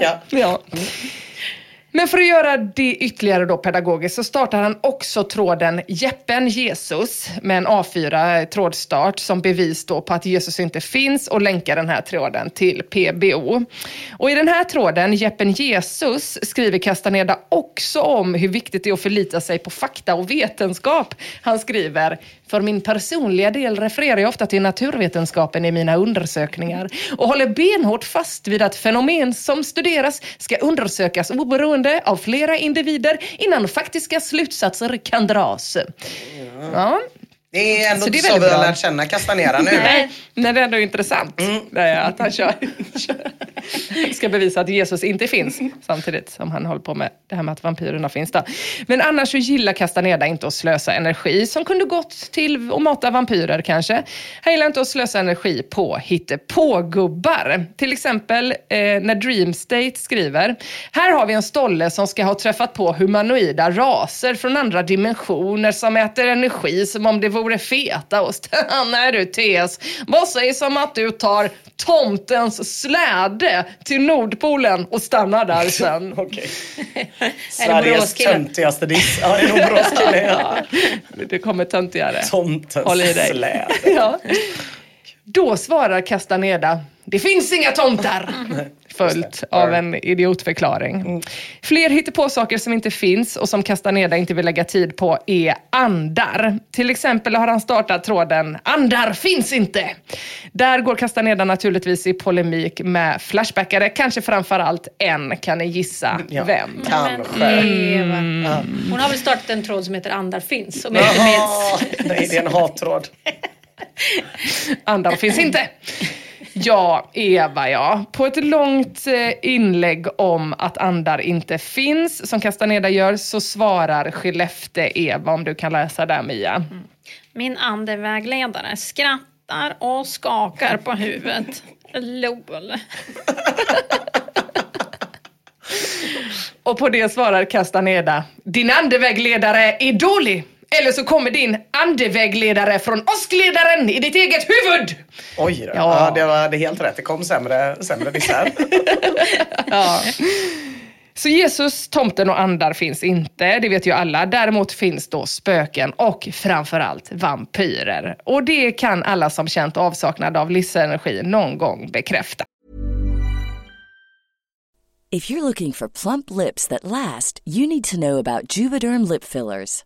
Ja. Ja. Men för att göra det ytterligare då pedagogiskt så startar han också tråden Jeppen Jesus med en A4 trådstart som bevis då på att Jesus inte finns och länkar den här tråden till PBO. Och i den här tråden, Jeppen Jesus, skriver Castaneda också om hur viktigt det är att förlita sig på fakta och vetenskap. Han skriver, för min personliga del refererar jag ofta till naturvetenskapen i mina undersökningar och håller benhårt fast vid att fenomen som studeras ska undersökas oberoende av flera individer innan faktiska slutsatser kan dras. Ja, det är ändå Så det är så, vi har lärt känna Castanera nu. Nej, men det är ändå intressant det är att han kör, ska bevisa att Jesus inte finns. Samtidigt som han håller på med det här med att vampyrerna finns. Då. Men annars så gillar Castaneda inte att slösa energi som kunde gått till att mata vampyrer kanske. Han gillar inte att slösa energi på hittepågubbar. Till exempel eh, när Dreamstate skriver. Här har vi en stolle som ska ha träffat på humanoida raser från andra dimensioner som äter energi som om det vore fetaost. Nej du Tess, vad sägs om att du tar tomtens släde till Nordpolen och stannar där sen? Okej. Är Sveriges töntigaste diss. Ja, det är nog. Ja. Det kommer töntigare. Tomtens Håll i dig. släde. Ja. Då svarar Castaneda, det finns inga tomtar. Följt av en idiotförklaring. Fler hittepå saker som inte finns och som Castaneda inte vill lägga tid på är andar. Till exempel har han startat tråden “Andar finns inte”. Där går Castaneda naturligtvis i polemik med Flashbackare, kanske framförallt en. Kan ni gissa Ja, vem? Kanske. Mm. Hon har väl startat en tråd som heter Andar finns, om jag inte minns. Nej, det är en hattråd. Andar finns inte. Ja, Eva ja. På ett långt eh, inlägg om att andar inte finns, som Castaneda gör, så svarar Skellefteå-Eva, om du kan läsa där Mia. Min andevägledare skrattar och skakar på huvudet. LOL. Och på det svarar Castaneda, din andevägledare är dålig. Eller så kommer din andevägledare från åskledaren i ditt eget huvud. Oj då. Ja. Ja. det var det helt rätt. Det kom sämre, sämre dissar. Ja. Så Jesus, tomten och andar finns inte, det vet ju alla. Däremot finns då spöken och framförallt vampyrer. Och det kan alla som känt avsaknad av livsenergi någon gång bekräfta. If you're looking for plump lips that last, you need to know about Juvederm lip fillers.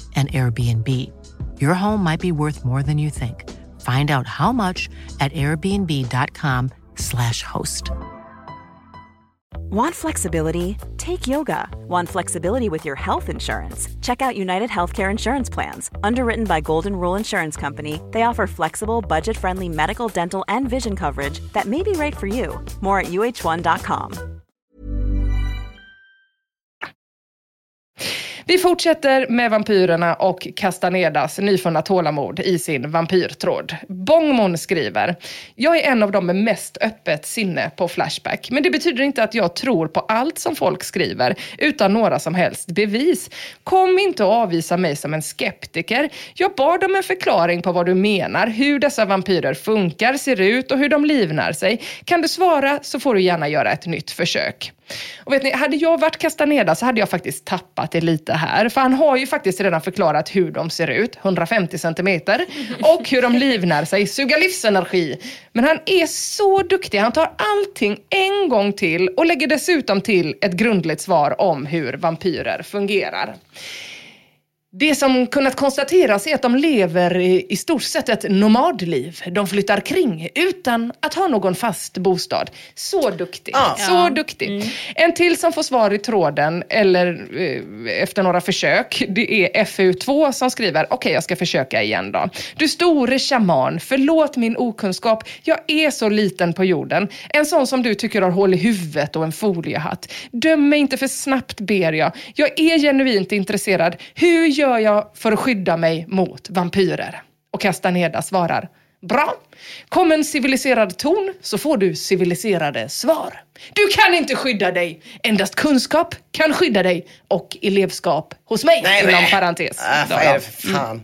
an Airbnb. Your home might be worth more than you think. Find out how much at airbnb.com/slash host. Want flexibility? Take yoga. Want flexibility with your health insurance? Check out United Healthcare Insurance Plans. Underwritten by Golden Rule Insurance Company, they offer flexible, budget friendly medical, dental, and vision coverage that may be right for you. More at uh1.com. Vi fortsätter med vampyrerna och Castanedas nyfunna tålamod i sin vampyrtråd. Bongmon skriver, jag är en av dem med mest öppet sinne på Flashback, men det betyder inte att jag tror på allt som folk skriver utan några som helst bevis. Kom inte och avvisa mig som en skeptiker. Jag bad om en förklaring på vad du menar, hur dessa vampyrer funkar, ser ut och hur de livnär sig. Kan du svara så får du gärna göra ett nytt försök. Och vet ni, hade jag varit Castaneda så hade jag faktiskt tappat det lite här. För han har ju faktiskt redan förklarat hur de ser ut, 150 centimeter, och hur de livnär sig, suga livsenergi. Men han är så duktig, han tar allting en gång till och lägger dessutom till ett grundligt svar om hur vampyrer fungerar. Det som kunnat konstateras är att de lever i, i stort sett ett nomadliv. De flyttar kring utan att ha någon fast bostad. Så duktig. Ja. Så Ja. duktig. En till som får svar i tråden, eller eh, efter några försök, det är FU2 som skriver, okej jag ska försöka igen då. Du store shaman, förlåt min okunskap. Jag är så liten på jorden. En sån som du tycker har hål i huvudet och en foliehatt. Döm mig inte för snabbt ber jag. Jag är genuint intresserad. Hur gör jag för att skydda mig mot vampyrer? Och Castaneda svarar, Bra. Kom en civiliserad ton så får du civiliserade svar. Du kan inte skydda dig. Endast kunskap kan skydda dig och elevskap hos mig. Nej, inom nej. parentes. Äh, Då, vad är det för fan?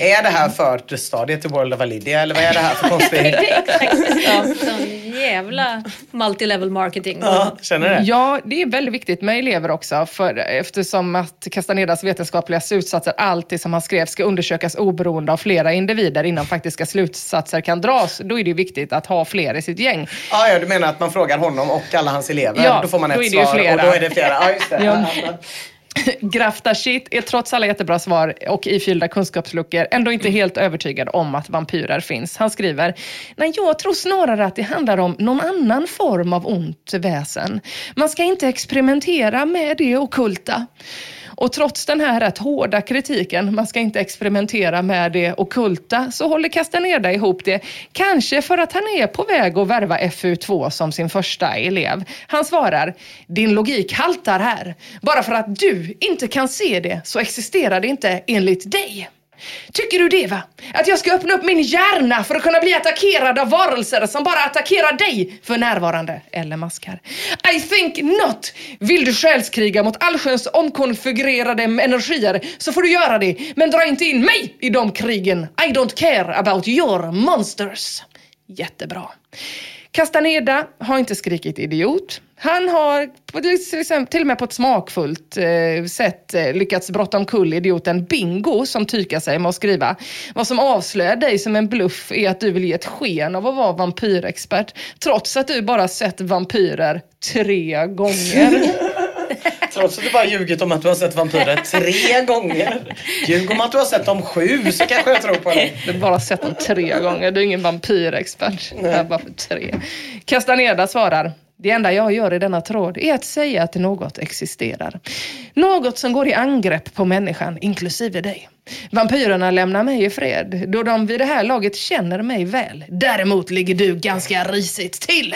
Är det här för stadiet till World of Validia eller vad är det här för konstigt? Ja, sån jävla multilevel marketing. Ja, känner du det? Ja, det är väldigt viktigt med elever också, för eftersom att Castanedas vetenskapliga slutsatser alltid som han skrev ska undersökas oberoende av flera individer innan faktiska slutsatser kan dras. Då är det viktigt att ha fler i sitt gäng. Ah, ja, du menar att man frågar honom och alla hans elever? Ja, då får man då ett är det svar flera. och då är det flera. Ja, just det. Ja. Grafta shit är trots alla jättebra svar och ifyllda kunskapsluckor ändå inte helt övertygad om att vampyrer finns. Han skriver, nej jag tror snarare att det handlar om någon annan form av ont väsen. Man ska inte experimentera med det okulta. Och trots den här rätt hårda kritiken, man ska inte experimentera med det okulta, så håller Castaneda ihop det. Kanske för att han är på väg att värva FU2 som sin första elev. Han svarar, din logik haltar här. Bara för att du inte kan se det så existerar det inte enligt dig. Tycker du det va? Att jag ska öppna upp min hjärna för att kunna bli attackerad av varelser som bara attackerar dig för närvarande? Eller maskar. I think not! Vill du själskriga mot allsköns omkonfigurerade energier så får du göra det. Men dra inte in mig i de krigen. I don't care about your monsters. Jättebra. Castaneda har inte skrikit idiot. Han har till, och med på ett smakfullt eh, sätt eh, lyckats brotta omkull idioten Bingo som tykar sig med att skriva. Vad som avslöjar dig som en bluff är att du vill ge ett sken av att vara vampyrexpert trots att du bara sett vampyrer tre gånger. Trots att du bara ljugit om att du har sett vampyrer tre gånger. Ljug om att du har sett dem sju så kanske jag tror på dig. Du har bara sett dem tre gånger. Du är ingen vampyrexpert. Det är bara för tre. Castaneda svarar. Det enda jag gör i denna tråd är att säga att något existerar. Något som går i angrepp på människan, inklusive dig. Vampyrerna lämnar mig i fred, då de vid det här laget känner mig väl. Däremot ligger du ganska risigt till.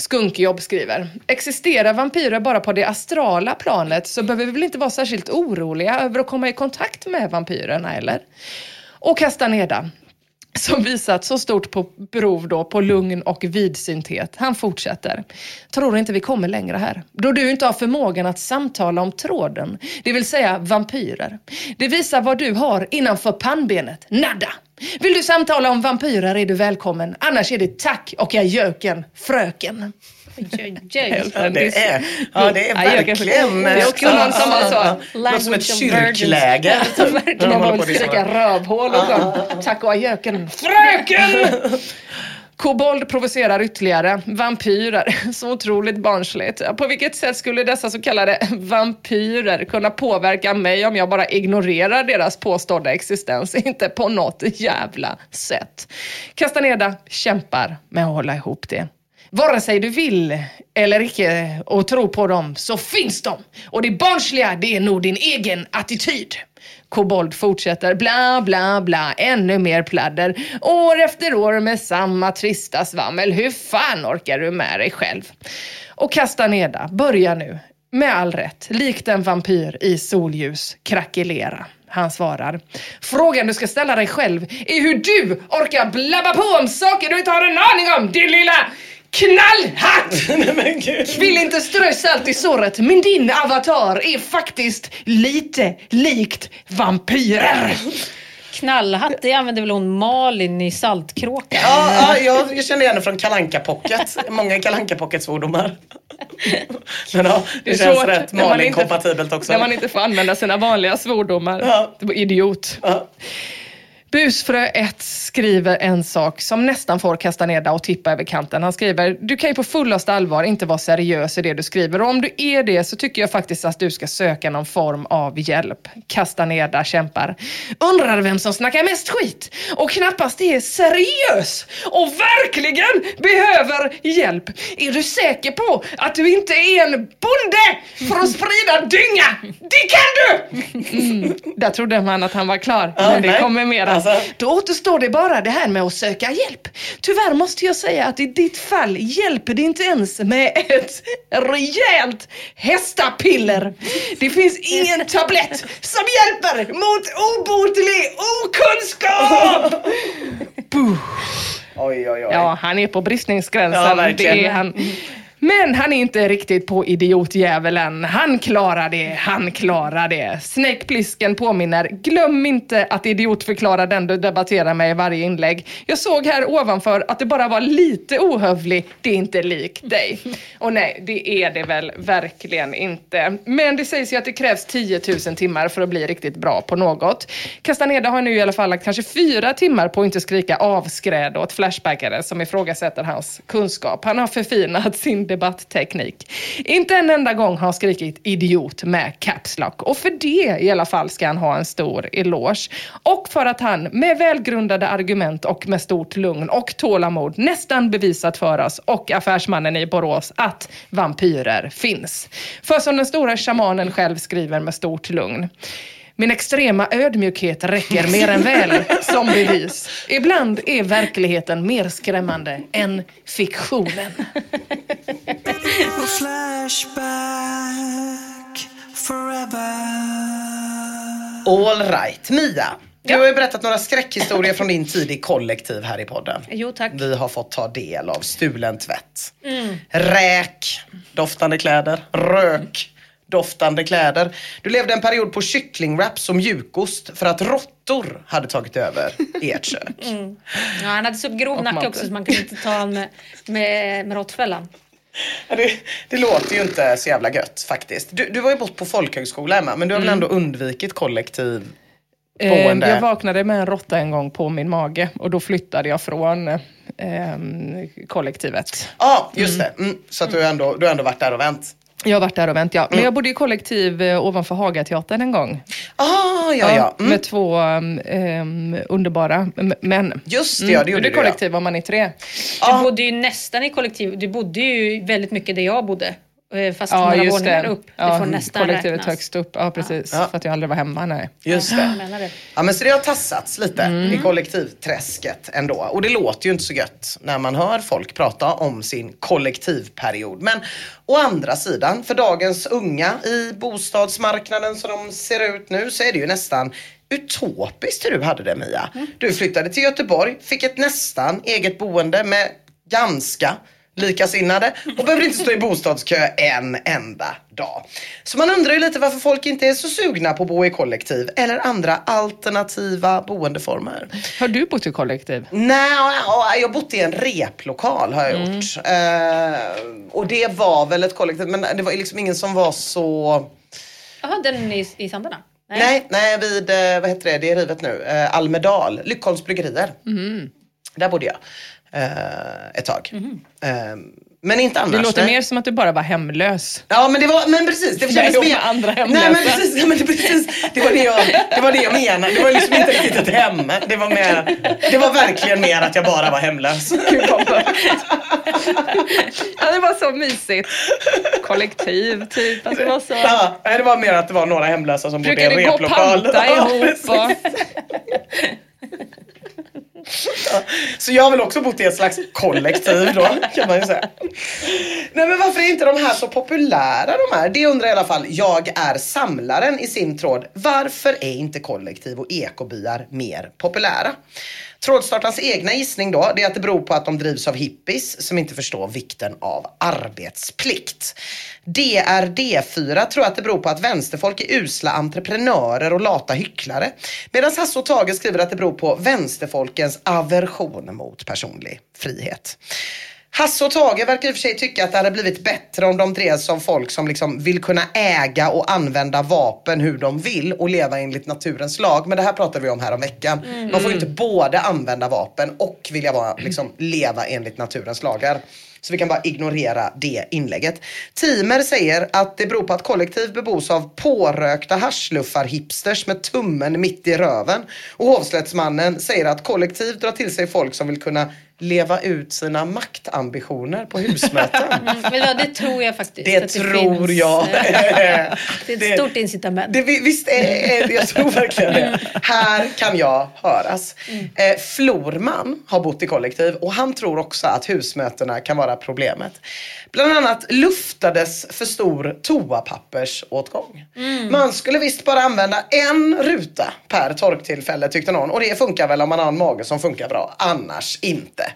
Skunkjobb skriver, existerar vampyrer bara på det astrala planet så behöver vi väl inte vara särskilt oroliga över att komma i kontakt med vampyrerna, eller? Och Castaneda, som visat så stort på prov då på lugn och vidsynthet. Han fortsätter. Tror inte vi kommer längre här. Då du inte har förmågan att samtala om tråden, det vill säga vampyrer. Det visar vad du har innanför pannbenet. Nada! Vill du samtala om vampyrer är du välkommen. Annars är det tack och ajöken, fröken. Ja, det är, ja, det är verkligen... Det är också någon som har så. Låter som ett kyrkläger. Ja, verkligen och diskar. skrika rövhål och sjöng tack och ajöken. Fröken! Kobold provocerar ytterligare. Vampyrer. Så otroligt barnsligt. På vilket sätt skulle dessa så kallade vampyrer kunna påverka mig om jag bara ignorerar deras påstådda existens? Inte på något jävla sätt. Castaneda kämpar med att hålla ihop det. Vare sig du vill eller icke och tro på dem så finns de. Och det barnsliga det är nog din egen attityd. Kobold fortsätter bla bla bla, ännu mer pladder. År efter år med samma trista svammel. Hur fan orkar du med dig själv? Och Castaneda börjar nu, med all rätt, likt en vampyr i solljus, krackelera. Han svarar. Frågan du ska ställa dig själv är hur du orkar blabba på om saker du inte har en aning om, din lilla knallhatt! Vill inte strö salt i såret, men din avatar är faktiskt lite likt vampyrer. Knallhatt, det använder väl hon Malin i Saltkråkan? Ja, ja, jag, jag känner igen det från kalanka pocket Många kalanka pocket svordomar Men ja, det, är känns svårt rätt Malin-kompatibelt också. När man inte får använda sina vanliga svordomar. Ja. Det idiot. Ja. Busfrö 1 skriver en sak som nästan får Castaneda att tippa över kanten. Han skriver, du kan ju på fullaste allvar inte vara seriös i det du skriver och om du är det så tycker jag faktiskt att du ska söka någon form av hjälp. Castaneda kämpar. Undrar vem som snackar mest skit och knappast är seriös och verkligen behöver hjälp. Är du säker på att du inte är en bonde för att sprida dynga? Det kan du! Mm, där trodde man att han var klar, men det kommer mera. Alltså. Då återstår det bara det här med att söka hjälp. Tyvärr måste jag säga att i ditt fall hjälper det inte ens med ett rejält hästapiller. Det finns ingen tablett som hjälper mot obotlig okunskap! Oj, oj, oj. Ja, han är på bristningsgränsen. Ja, det är han. Men han är inte riktigt på idiotdjävulen. Han klarar det, han klarar det. Snake Plissken påminner, glöm inte att idiotförklara den du debatterar med i varje inlägg. Jag såg här ovanför att det bara var lite ohövlig, det är inte lik dig. Och nej, det är det väl verkligen inte. Men det sägs ju att det krävs 10 000 timmar för att bli riktigt bra på något. Castaneda har nu i alla fall lagt kanske fyra timmar på att inte skrika avskräd åt flashbackare som ifrågasätter hans kunskap. Han har förfinat sin debattteknik. Inte en enda gång har han skrikit idiot med caps lock och för det i alla fall ska han ha en stor eloge. Och för att han med välgrundade argument och med stort lugn och tålamod nästan bevisat för oss och affärsmannen i Borås att vampyrer finns. För som den stora shamanen själv skriver med stort lugn. Min extrema ödmjukhet räcker mer än väl som bevis. Ibland är verkligheten mer skrämmande än fiktionen. All right. Mia, du har ju berättat några skräckhistorier från din tid i kollektiv här i podden. Jo tack. Vi har fått ta del av stulen tvätt, räk, doftande kläder, rök, doftande kläder. Du levde en period på kycklingwraps och mjukost för att råttor hade tagit över ert kök. Ja, han hade så grov nacke också så man kunde inte ta honom med, med, med råttfällan. Det, det låter ju inte så jävla gött faktiskt. Du, du var ju bort på folkhögskola Emma, men du har väl ändå undvikit kollektiv Eh, boende? Jag vaknade med en råtta en gång på min mage och då flyttade jag från eh, kollektivet. Ja, just det. Mm, så att du ändå, du har ändå varit där och vänt. Jag har varit där och vänt, ja. Men jag bodde i kollektiv eh, ovanför Hagateatern en gång. Ah, ja, ja. Mm. Med två um, underbara män. Just det, ja, det gjorde det du, kollektiv om man är tre. Du bodde ju nästan i kollektiv. Du bodde ju väldigt mycket där jag bodde. Eh, Fast Ja, några just våningar det. upp. Det Ja, får nästan kollektivet räknas. högst upp. Ja, precis. Ja. För att jag aldrig var hemma, nej. Just Jag det. menar det. Ja men så det har tassats lite i kollektivträsket ändå. Och det låter ju inte så gött när man hör folk prata om sin kollektivperiod. Men å andra sidan, för dagens unga i bostadsmarknaden som de ser ut nu så är det ju nästan utopiskt hur du hade det Mia. Du flyttade till Göteborg, fick ett nästan eget boende med ganska likasinnade och behöver inte stå i bostadskö en enda dag. Så man undrar ju lite varför folk inte är så sugna på att bo i kollektiv eller andra alternativa boendeformer. Har du bott i kollektiv? Nej, ja, jag har bott i en replokal har jag gjort. Eh, och det var väl ett kollektiv men det var liksom ingen som var så Jaha, den i, i Sandarna? Nej, nej vid, eh, vad heter det, det är rivet nu, eh, Almedal, Lyckholms bryggerier. Där bodde jag eh, ett tag. Eh, men inte annars. Det låter nej. mer som att du bara var hemlös. Ja men det var, men precis. Det kändes mer. med andra Nej hemlösa. men precis, nej, men det, precis. Det var det, jag, det var det jag menade. Det var liksom inte riktigt ett hem. Det var, mer, det var verkligen mer att jag bara var hemlös. Gud ja, det var så mysigt. Kollektiv typ. Alltså, det var så... Ja, nej, det var mer att det var några hemlösa som bodde i en Brukade gå och replokal. panta ihop. precis. Så jag har väl också bott i ett slags kollektiv då, kan man ju säga. Nej men varför är inte de här så populära de här? Det undrar i alla fall Jag är samlaren i sin tråd. Varför är inte kollektiv och ekobyar mer populära? Trådstartarens egna gissning då, det är att det beror på att de drivs av hippies som inte förstår vikten av arbetsplikt. DRD4 tror att det beror på att vänsterfolk är usla entreprenörer och lata hycklare. Medan Hasse och Tage skriver att det beror på vänsterfolkens aversion mot personlig frihet. Hasse och Tage verkar i och för sig tycka att det hade blivit bättre om de drevs som folk som liksom vill kunna äga och använda vapen hur de vill och leva enligt naturens lag. Men det här pratade vi om här om veckan. Man får ju inte både använda vapen och vilja vara, liksom, leva enligt naturens lagar. Så vi kan bara ignorera det inlägget. Timer säger att det beror på att kollektiv bebos av pårökta haschluffar-hipsters med tummen mitt i röven. Och hovslättsmannen säger att kollektiv drar till sig folk som vill kunna leva ut sina maktambitioner på husmöten. Mm, men ja, det tror jag faktiskt. Det att tror finns, jag. Det är ett Det- stort incitament. Det, vi- visst, är, jag tror verkligen det. Här kan jag höras. Eh, Florman har bott i kollektiv och han tror också att husmötena kan vara problemet. Bland annat luftades för stor toapappersåtgång. Man skulle visst bara använda en ruta per torktillfälle tyckte någon och det funkar väl om man har en mage som funkar bra. Annars inte.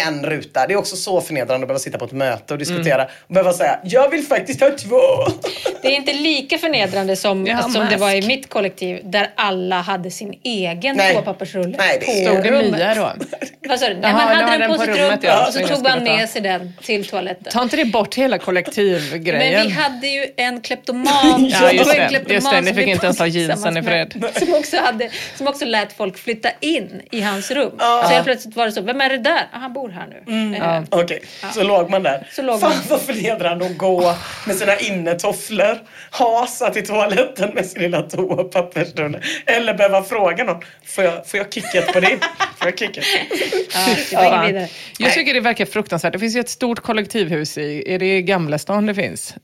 En ruta. Det är också så förnedrande att behöva sitta på ett möte och diskutera och behöva säga jag vill faktiskt ha två. Det är inte lika förnedrande som, Ja, som det var i mitt kollektiv där alla hade sin egen Nej. det på Stod det rummet. Mia då? Vad sa du? Nej, man hade den på på sitt rummet, rum ja, och så tog man med sig den till toaletten. Ta inte det bort hela kollektivgrejen? Men vi hade ju en kleptoman. Ja, just det. en kleptoman Just det, ni som fick inte ens ha jeansen i med, Som också, hade, som också lät folk flytta in i hans rum. Så helt plötsligt var det så, vem är det där? Ah, han bor här nu. Eh, Okej, så låg man där. Så låg Fan man. vad förnedrande att gå med sina innetofflor, hasa till toaletten med sin lilla toapappersrulle. Eller behöva fråga någon, får jag, får jag kicket på din? Får jag kicket? Ja, Ja. Jag tycker det verkar fruktansvärt. Det finns ju ett stort kollektivhus i, är det i Gamlestan det finns?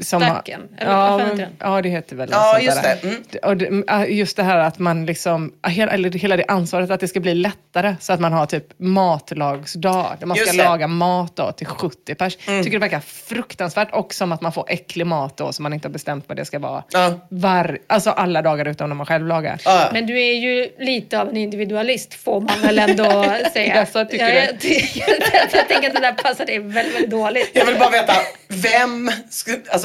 Som har- Stacken, eller ja, men- ja, det heter väl Ja, just det. Mm. Och det, ja, just det här att man liksom, hela, eller hela det ansvaret att det ska bli lättare så att man har typ matlagsdag, där man ska Just det. Mm. laga mat då, till 70 pers. Tycker det verkar fruktansvärt och som att man får äcklig mat då som man inte har bestämt vad det ska vara. Ja. Var, alltså alla dagar utom när man själv lagar. Ja. Men du är ju lite av en individualist får man väl ändå säga. Jaså, tycker jag, du? jag, jag, jag tänker att det där passar dig väldigt, väldigt dåligt. Jag vill bara veta, vem, sku- alltså,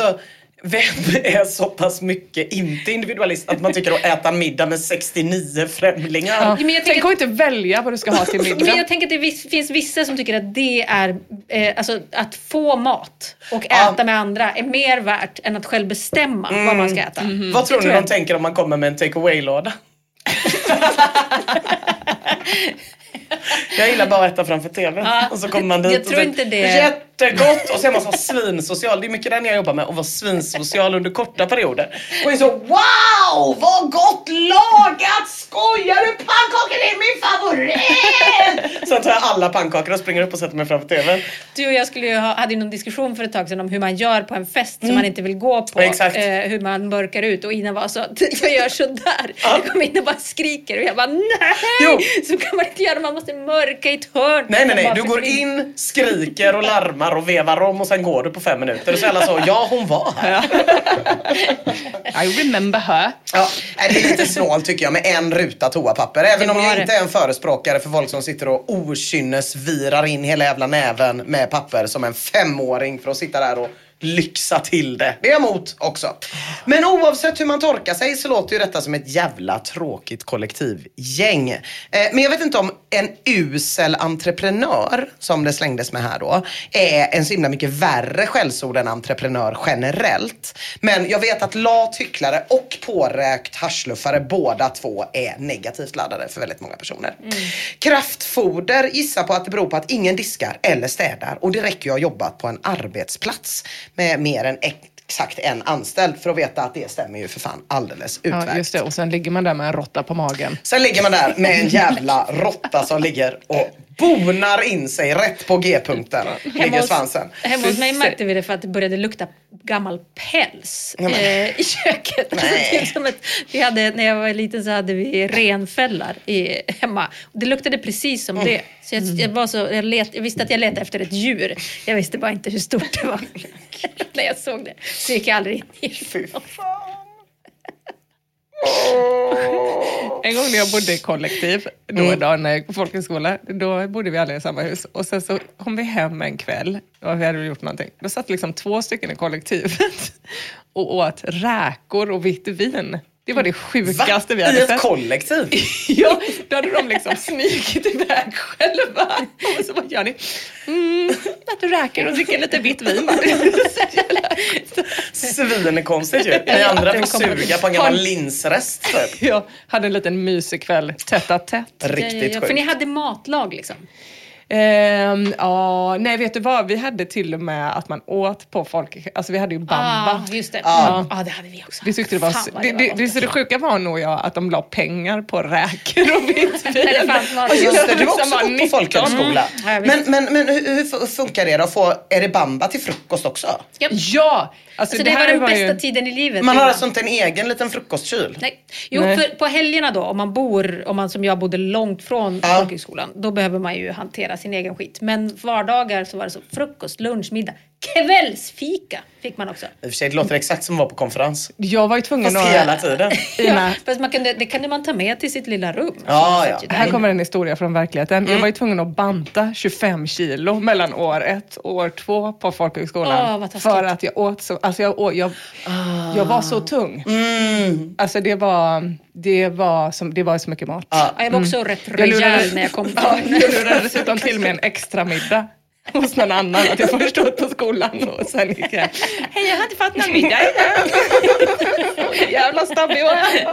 vem är så pass mycket inte individualist att man tycker att äta middag med 69 främlingar? Ja. men jag tänker Tänk att inte välja vad du ska ha till middag. Men jag tänker att det finns vissa som tycker att det är, eh, alltså att få mat och Ja. äta med andra är mer värt än att själv bestämma vad Mm. man ska äta. Vad tror ni de tänker om man kommer med en take away-låda? Jag gillar bara att äta framför tvn. Ja, och så kommer man dit jag och tror så, inte det- Jättegott! Och så är man så svinsocial. Det är mycket den jag jobbar med. Att vara svinsocial under korta perioder. Och är så wow! Vad gott lagat! Skojar du? Pannkakor är min favorit! Sen tar jag alla pannkakor och springer upp och sätter mig framför tvn. Du och jag skulle ju ha, hade ju någon diskussion för ett tag sedan om hur man gör på en fest som man inte vill gå på. Mm. Exakt. Eh, hur man mörkar ut och Ina var så jag gör sådär. Jag kommer in och bara skriker och jag bara nej! Jo. Så kan man inte göra, man måste mörka i ett hörn. Nej, nej, nej. Du går in, skriker och larmar och vevar om och sen går du på fem minuter. Och så är alla så, ja hon var här. I remember her. Ja, det är lite snålt tycker jag med en ruta toapapper. Även om jag inte är en förespråkare för folk som sitter och okynnes virar in hela jävla näven med papper som en femåring för att sitta där och lyxa till det. Det är jag emot också. Men oavsett hur man torkar sig så låter ju detta som ett jävla tråkigt kollektivgäng. Eh, men jag vet inte om en usel entreprenör, som det slängdes med här då, är en så himla mycket värre skällsord än entreprenör generellt. Men jag vet att lat, hycklare och påräkt haschluffare båda två är negativt laddade för väldigt många personer. Kraftfoder gissar på att det beror på att ingen diskar eller städar och det räcker ju att ha jobbat på en arbetsplats med mer än exakt en anställd för att veta att det stämmer ju för fan alldeles utmärkt. Ja, just det. Och sen ligger man där med en råtta på magen. Sen ligger man där med en jävla råtta som ligger och bonar in sig rätt på G-punkten. Ligger svansen. Hemma hos mig märkte vi det för att det började lukta gammal päls eh, i köket. Alltså, typ som ett, vi hade, när jag var liten så hade vi renfällar i, hemma. Det luktade precis som det. Så jag, jag, var så, jag, let, jag visste att jag letade efter ett djur. Jag visste bara inte hur stort det var. när jag såg det så gick jag aldrig in i fan. En gång när jag bodde i kollektiv, då när jag gick på folkhögskola, då bodde vi alla i samma hus. Och sen så kom vi hem en kväll och vi hade gjort någonting. Då satt liksom två stycken i kollektivet och åt räkor och vitt vin. Det var det sjukaste vi hade I ett sett. kollektiv? Ja, då hade de liksom smugit iväg själva. Och så bara, gör ni? Mm, att du räker och dricker lite vitt vin. Svinkonstigt ju. Ni andra fick suga på en gammal linsrest typ. Jag hade en liten mysig kväll, tätt att tätt. Riktigt ja, För ni hade matlag liksom. Ehm, ja, nej vet du vad, vi hade till och med att man åt på folk, alltså vi hade ju bamba. Ah, just det. Ja. Ja, det hade vi också. Vi tyckte det var, Fan, det, var det, det, det sjuka var nog jag att de la pengar på räkor och vitt vin. Nej, det fanns mat. Ja, Just det, du Liksom också var på 19. folkhögskola. Jag Men, men, men hur, hur funkar det då? Få, är det bamba till frukost också? Ja. Ja! Alltså, Alltså, det, var här den bästa ju, tiden i livet. Man har Ylva. alltså inte en egen liten frukostkyl? Nej. Jo, Nej. för på helgerna då, om man bor, om man som jag bodde långt från Ja. folkhögskolan, då behöver man ju hantera sin egen skit. Men vardagar så var det så frukost, lunch, middag, kvällsfika fick man också. I och för sig, det låter exakt som att vara på konferens. Jag var ju tvungen Fast att... hela tiden. Ina, Fast man kunde, det kunde man ta med till sitt lilla rum. Ja, ja. här inne. kommer en historia från verkligheten. Mm. Jag var ju tvungen att banta 25 kilo mellan år ett och år två på folkhögskolan. Taskigt. för att jag åt så, alltså jag, åt, jag, jag var så tung. Mm. Alltså det var, det var, som, det var så mycket mat. Ja. Ja, jag var också rätt Jag lurade- rejäl när jag kom Ja, jag lurade dessutom till med en extra middag hos någon annan. Att jag först åt på skolan och sen gick jag. Hej, jag har inte fått någon middag idag. Jävla var jag.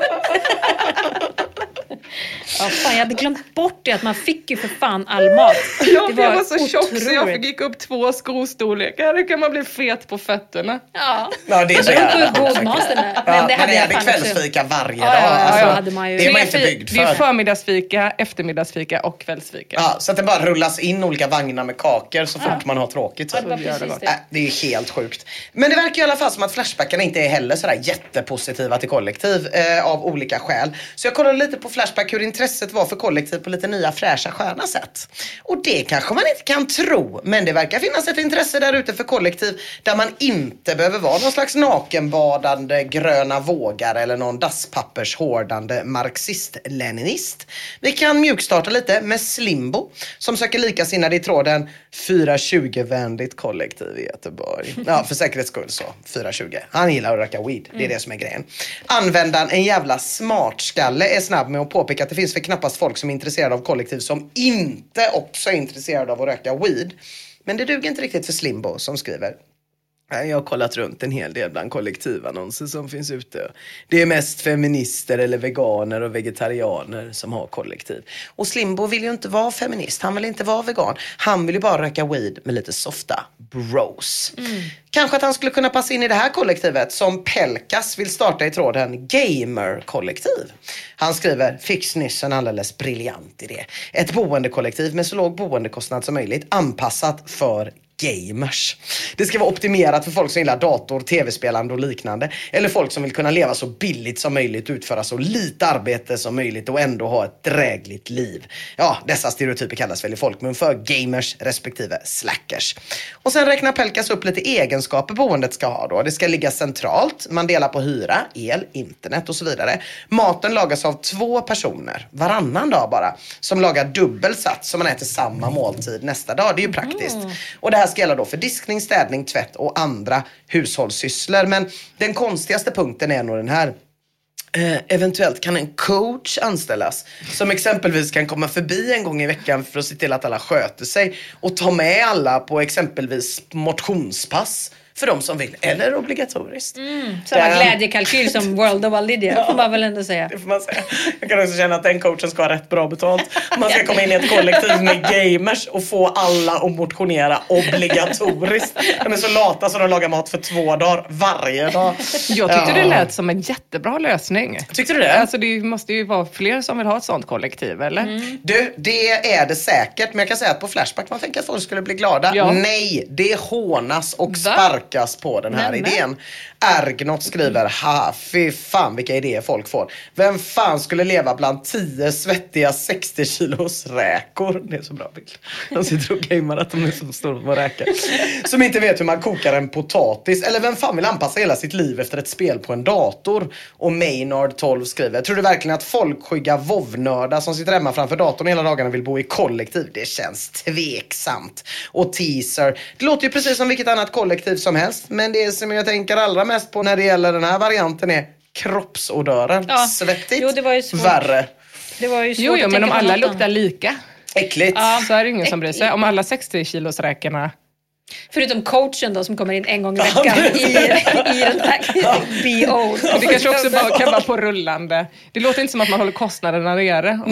Ja, fan, jag hade glömt bort det att man fick ju för fan all mat. Ja, Det jag var så tjock så jag otroligt. fick gick upp två skostorlekar. Hur kan man bli fet på fötterna? Ja. Ja, det är så Det jävla hur god sjukt. maten är. Ja, Men det hade jag är det fan också. kvällsfika varje Ja, dag? ja, ja, alltså, ja, hade man ju. Det är man Det inte byggd det är för. förmiddagsfika, eftermiddagsfika och kvällsfika. Ja, så att det bara rullas in olika vagnar med kakor så fort man har tråkigt. Ja, det var Så. precis gott. det. Äh, det är helt sjukt. Men det verkar i alla fall som att Flashbackarna inte är heller sådär jättepositiva till kollektiv eh, av olika skäl. Så jag kollade lite på Flashback hur intresset var för kollektiv på lite nya fräscha sköna sätt. Och det kanske man inte kan tro, men det verkar finnas ett intresse där ute för kollektiv där man inte behöver vara någon slags nakenbadande gröna vågar eller någon dasspappershårdande marxist-leninist. Vi kan mjukstarta lite med Slimbo som söker likasinnade i tråden 420-vänligt kollektiv i Göteborg. Ja, för säkerhets skull så. 420. Han gillar att röka weed. Det är det som är grejen. Användaren, en jävla smartskalle, är snabb med att påpeka att det finns för knappast folk som är intresserade av kollektiv som inte också är intresserade av att röka weed. Men det duger inte riktigt för Slimbo som skriver jag har kollat runt en hel del bland kollektivannonser som finns ute. Det är mest feminister eller veganer och vegetarianer som har kollektiv. Och Slimbo vill ju inte vara feminist, han vill inte vara vegan. Han vill ju bara röka weed med lite softa bros. Kanske att han skulle kunna passa in i det här kollektivet som Pelkas vill starta i tråden Gamer-kollektiv. Han skriver, fick nyss en alldeles briljant idé. Ett boendekollektiv med så låg boendekostnad som möjligt anpassat för gamers. Det ska vara optimerat för folk som gillar dator, tv-spelande och liknande. Eller folk som vill kunna leva så billigt som möjligt, utföra så lite arbete som möjligt och ändå ha ett drägligt liv. Ja, dessa stereotyper kallas väl i folkmun för gamers respektive slackers. Och sen räknar Pelkas upp lite egenskaper boendet ska ha då. Det ska ligga centralt, man delar på hyra, el, internet och så vidare. Maten lagas av två personer, varannan dag bara, som lagar dubbel sats så man äter samma måltid nästa dag. Det är ju praktiskt. Och det här här ska gälla då för diskning, städning, tvätt och andra hushållssysslor. Men den konstigaste punkten är nog den här. Eh, eventuellt kan en coach anställas som exempelvis kan komma förbi en gång i veckan för att se till att alla sköter sig och ta med alla på exempelvis motionspass för de som vill eller obligatoriskt. Samma Den- glädjekalkyl som World of Validya får man väl ändå säga. Det får man säga. Jag kan också känna att den coachen ska ha rätt bra betalt. Man ska komma in i ett kollektiv med gamers och få alla att motionera obligatoriskt. De är så lata så de lagar mat för två dagar varje dag. Jag tyckte Ja. det lät som en jättebra lösning. Tyckte du det? Alltså det måste ju vara fler som vill ha ett sånt kollektiv, eller? Mm. Du, det är det säkert. Men jag kan säga att på Flashback man tänker att folk skulle bli glada. Ja. Nej, det hånas och sparkas på den här Nämen. idén. Ergnot skriver, ha fy fan vilka idéer folk får. Vem fan skulle leva bland 10 svettiga 60 kilos räkor? Det är så bra bild. De sitter och gamear att de är så stora små räkor. Som inte vet hur man kokar en potatis. Eller vem fan vill anpassa hela sitt liv efter ett spel på en dator? Och Maynard 12 skriver, tror du verkligen att folkskygga vovnördar som sitter hemma framför datorn hela dagarna vill bo i kollektiv? Det känns tveksamt. Och teaser, det låter ju precis som vilket annat kollektiv som helst. Men det som jag tänker allra mest på när det gäller den här varianten är kroppsodören. Ja. Svettigt. Jo, det var ju svårt. Värre. Det var ju svårt Jo, jo, men om alla något luktar annat. lika Äckligt. så är det ingen som bryr sig. Om alla 60 kilos räkorna Förutom coachen då som kommer in en gång i veckan i, i den här BO. Det kanske också bara kan vara på rullande. Det låter inte som att man håller kostnaderna nere. man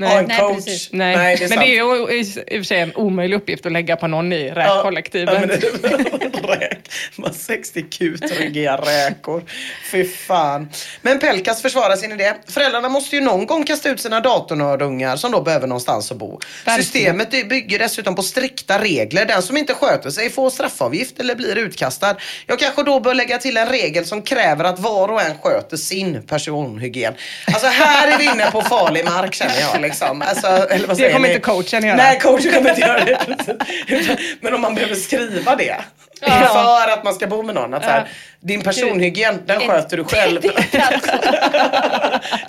Nej, ha en nej. Coach. precis. Nej. Nej, det men det är sant. ju i, och för sig en omöjlig uppgift att lägga på någon i Ja, räkkollektivet. Ja, det, räk. Man 60 kutryggiga räkor. Fy fan. Men Pelkas försvarar sin idé. Föräldrarna måste ju någon gång kasta ut sina datornördungar som då behöver någonstans att bo. Verkligen. Systemet bygger dessutom på strikta regler. Den som inte sköter sig får straffavgift eller blir utkastad. Jag kanske då bör lägga till en regel som kräver att var och en sköter sin personhygien. Alltså här är vi inne på farlig mark känner jag. Liksom. Alltså, eller vad Det kommer ni? inte coachen göra. Nej, coachen kommer inte göra det. Men om man behöver skriva det. För att man ska bo med någon. Att så här, din personhygien, den sköter du själv.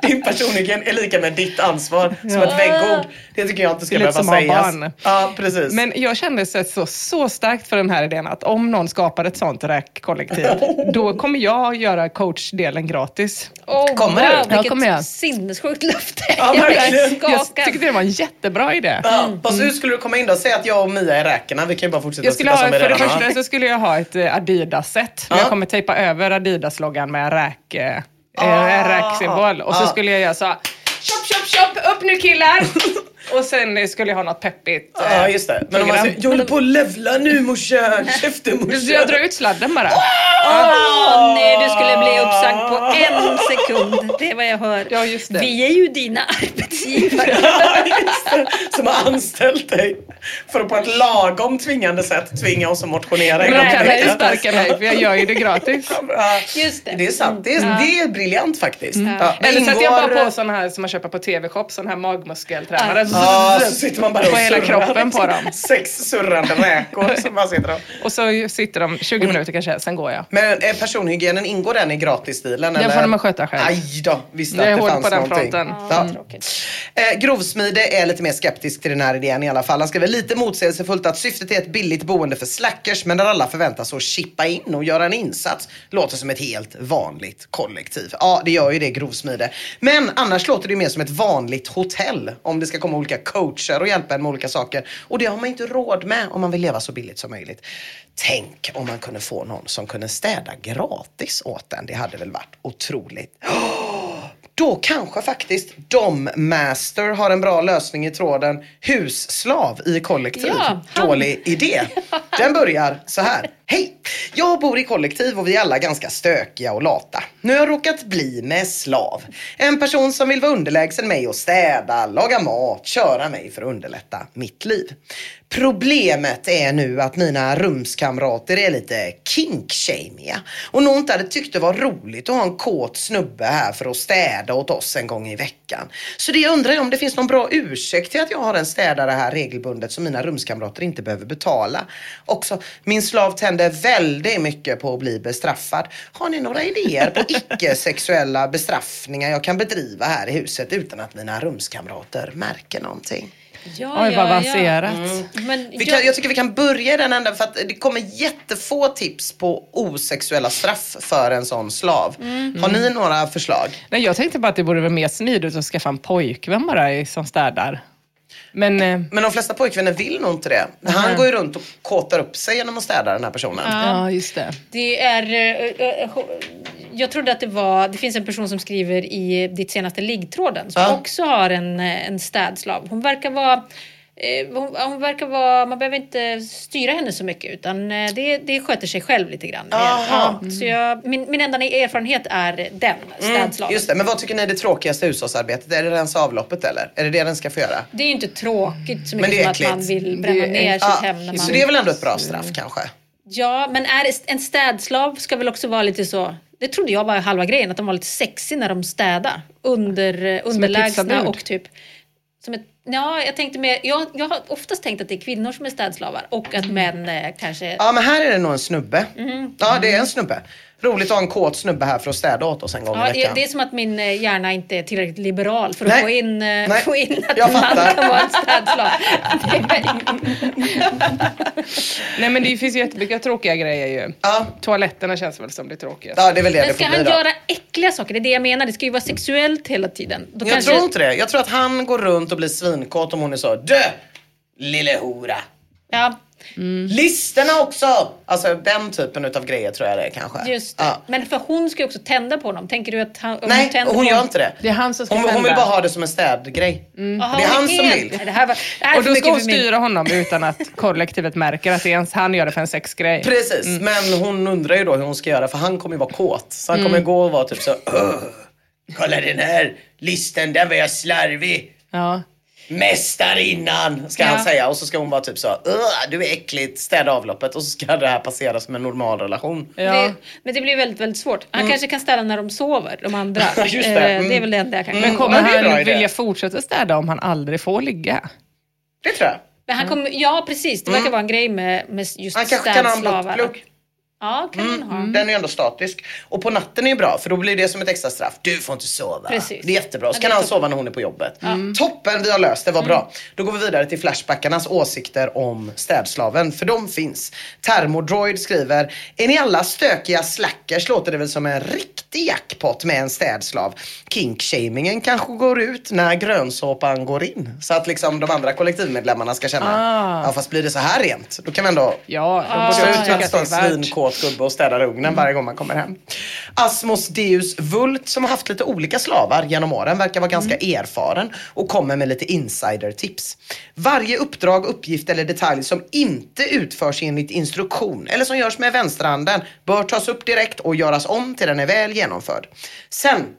din personhygien är lika med ditt ansvar. Som ett väggord. Det tycker jag inte ska behöva sägas. barn. Ja, precis. Men jag kände så, så, så starkt för den här idén att om någon skapar ett sånt räkkollektiv, då kommer jag göra coachdelen gratis. Oh, Kommer du? wow, Ja, vilket kommer jag. sinnessjukt löfte. Ja, jag verkligen. blir Jag skakad. tyckte det var en jättebra idé. Ja, fast hur skulle du komma in då? Säg att jag och Mia är räkorna. Vi kan ju bara fortsätta Jag skulle sitta ha, som vi för det första så skulle jag ha ett Adidas-set. Ja. Jag kommer tejpa över Adidas-loggan med en räk, eh, Ah. en räksymbol. Och så Ah. skulle jag göra så. Chop, chop, chop! Upp nu killar! och sen eh, skulle jag ha något peppigt. eh, Ja, just det. Men om man säger, jag håller på att levla nu morsan. Käften morsan. jag drar ut sladden bara. Åh nej, du skulle bli uppsagd på en sekund. Det är vad jag hör. Ja, just det. Vi är ju dina arbetsgivare. Ja. Som har anställt dig för att på ett lagom tvingande sätt tvinga oss att motionera. Men de kan ju sparka mig för jag gör ju det gratis. Ja, Just det. Det är sant. Det är, det är briljant faktiskt. Ja. Det Eller sätter jag bara på såna här som man köper på TV-shop, sån här magmuskeltränare. Ja, så sitter man bara På hela kroppen på dem. Sex surrande räkor som bara sitter och... Och så sitter de 20 minuter kanske, sen går jag. Men är personhygienen, ingår den i gratisstilen? Den får man sköta själv. Aj då, visste Jag att det fanns på den någonting. fronten. Ja. Tråkigt. Eh, Grovsmide är lite mer skeptisk till den här idén i alla fall. Han skriver lite motsägelsefullt att syftet är ett billigt boende för slackers men där alla förväntas att chippa in och göra en insats. Låter som ett helt vanligt kollektiv. Ja, det gör ju det Grovsmide. Men annars låter det mer som ett vanligt hotell om det ska komma olika coacher och hjälpa en med olika saker. Och det har man inte råd med om man vill leva så billigt som möjligt. Tänk om man kunde få någon som kunde städa gratis åt en. Det hade väl varit otroligt. Då kanske faktiskt Dom Master har en bra lösning i tråden husslav i kollektiv. Ja, han. Dålig idé. Den börjar så här. Hej! Jag bor i kollektiv och vi är alla ganska stökiga och lata. Nu har jag råkat bli med slav. En person som vill vara underlägsen mig och städa, laga mat, köra mig för att underlätta mitt liv. Problemet är nu att mina rumskamrater är lite kinkshamiga och nog inte hade tyckt det var roligt att ha en kåt snubbe här för att städa åt oss en gång i veckan. Så det jag undrar är om det finns någon bra ursäkt till att jag har en städare här regelbundet som mina rumskamrater inte behöver betala. Också, min slav tänder väldigt mycket på att bli bestraffad. Har ni några idéer på icke-sexuella bestraffningar jag kan bedriva här i huset utan att mina rumskamrater märker någonting? Ja, Oj, vad avancerat. Men Vi kan, jag tycker vi kan börja i den änden för att det kommer jättefå tips på osexuella straff för en sån slav. Har ni några förslag? Nej, jag tänkte bara att det vore väl mer smidigt att skaffa en pojkvän bara i- som städar. Men eh, Men de flesta pojkvänner vill nog inte det. Han går ju runt och kåtar upp sig genom att städa den här personen. ja, just det. Det är... eh, eh, jag trodde att det var... Det finns en person som skriver i ditt senaste liggtråden som Ja. också har en, en städslav. Hon verkar vara... eh, Hon, hon verkar vara, man behöver inte styra henne så mycket utan eh, det, det sköter sig själv lite grann. Aha. Ja, så jag, min, min enda erfarenhet är den städslaven. Just det, men vad tycker ni är det tråkigaste hushållsarbetet? Är det rensa avloppet eller? Är det det den ska få göra? Det är ju inte tråkigt så Men mycket det är som att man äckligt. vill bränna ner sitt Ja, hem. När man... så det är väl ändå ett bra straff kanske? Ja, men är det, en städslav ska väl också vara lite så... Det trodde jag var halva grejen, att de var lite sexy när de städar. Under, eh, underlägsna och typ... Som ett, ja, jag tänkte mer... Jag, jag har oftast tänkt att det är kvinnor som är städslavar och att män eh, kanske... Ja, men här är det nog en snubbe. Mm. Ja, det är en snubbe. Roligt att ha en kåt snubbe här för att städa åt oss en gång Ja, i veckan. det är som att min eh, hjärna inte är tillräckligt liberal för att Nej. få in, eh, Nej. få in att Jag man fattar. kan vara en. Det är- Nej men det finns ju jättemycket tråkiga grejer ju. Ja. Toaletterna känns väl som det tråkiga. Ja, det är väl det Men det ska bli han göra äckliga saker? Det är det jag menar. Det ska ju vara sexuellt hela tiden. Då Jag kanske... tror inte det. Jag tror att han går runt och blir svinkåt om hon är så Dö! Lille hora. Ja, Listerna också! Alltså den typen utav grejer tror jag det är kanske. just det. Ja. Men för hon ska ju också tända på honom. Tänker du att han, Nej, tänder hon på gör inte det. Det är han som ska Hon, hon vill tända. bara ha det som en städgrej. Jaha, Det är han som vill. Nej, Det här, var, det här är Och då ska hon för min... styra honom utan att kollektivet märker att ens han gör det för en sexgrej. Precis, men hon undrar ju då hur hon ska göra för han kommer ju vara kåt. Så han kommer gå och vara typ så "Åh, Kolla den här listen, den var jag slarvig. Ja. Mästarinnan ska Ja. han säga och så ska hon vara typ så "Ugh, du är äckligt, städa avloppet och så ska det här passera som en normal relation. Ja. Det, men det blir väldigt, väldigt svårt. Han kanske kan städa när de sover, de andra. Mm. Just det. Mm. det är väl det enda jag kan Men kommer han vilja fortsätta städa om han aldrig får ligga? Det tror jag. Men han kommer, ja, precis. Det verkar vara en grej med, med just Mm. Han kanske kan ha en städslavar. Ja, kan han ha. Den är ju ändå statisk. Och på natten är ju bra för då blir det som ett extra straff. Du får inte sova. Precis. Det är jättebra. Så Ja, kan han toppen. sova när hon är på jobbet. Toppen, vi har löst det. var bra. Då går vi vidare till Flashbackarnas åsikter om städslaven. För de finns. Thermodroid skriver, är ni alla stökiga slackers låter det väl som en riktig jackpot med en städslav. Kinkshamingen kanske går ut när grönsåpan går in. Så att liksom de andra kollektivmedlemmarna ska känna, Ah. ja fast blir det så här rent, då kan vi ändå Ja, Gå väl ut det är en svinkåt gubbe och städar ugnen varje gång man kommer hem. Asmos Deus Vult som har haft lite olika slavar genom åren verkar vara ganska erfaren och kommer med lite insider-tips. Varje uppdrag, uppgift eller detalj som inte utförs enligt instruktion eller som görs med vänsterhanden bör tas upp direkt och göras om till den är väl genomförd. Sen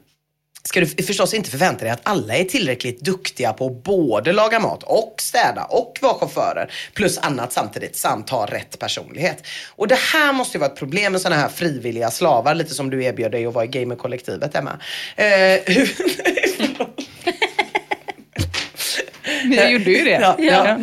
ska du förstås inte förvänta dig att alla är tillräckligt duktiga på att både laga mat och städa och vara chaufförer plus annat samtidigt samt ha rätt personlighet. Och det här måste ju vara ett problem med sådana här frivilliga slavar, lite som du erbjöd dig att vara i gamerkollektivet Emma. Eh, hur... Vi gjorde ju det. Ja, ja.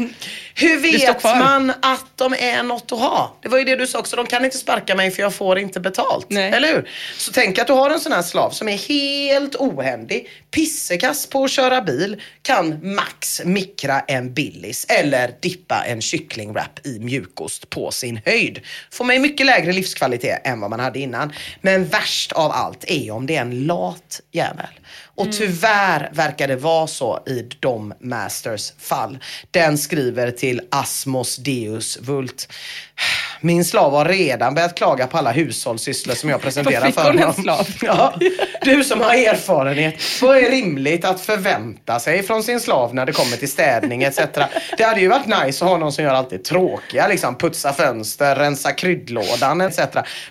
Hur vet man att de är något att ha? Det var ju det du sa också, de kan inte sparka mig för jag får inte betalt. Nej. Eller hur? Så tänk att du har en sån här slav som är helt ohändig, pissekass på att köra bil, kan max mikra en Billis eller dippa en kycklingwrap i mjukost på sin höjd. Får man ju mycket lägre livskvalitet än vad man hade innan. Men värst av allt är ju om det är en lat jävel. Och tyvärr verkar det vara så i Dom Masters fall. Den skriver till Asmos Deus Vult. Min slav har redan börjat klaga på alla hushållssysslor som jag presenterar för honom. Ja, du som har erfarenhet. Vad är rimligt att förvänta sig från sin slav när det kommer till städning etc. Det hade ju varit nice att ha någon som gör allt det tråkiga. Liksom putsa fönster, rensa kryddlådan etc.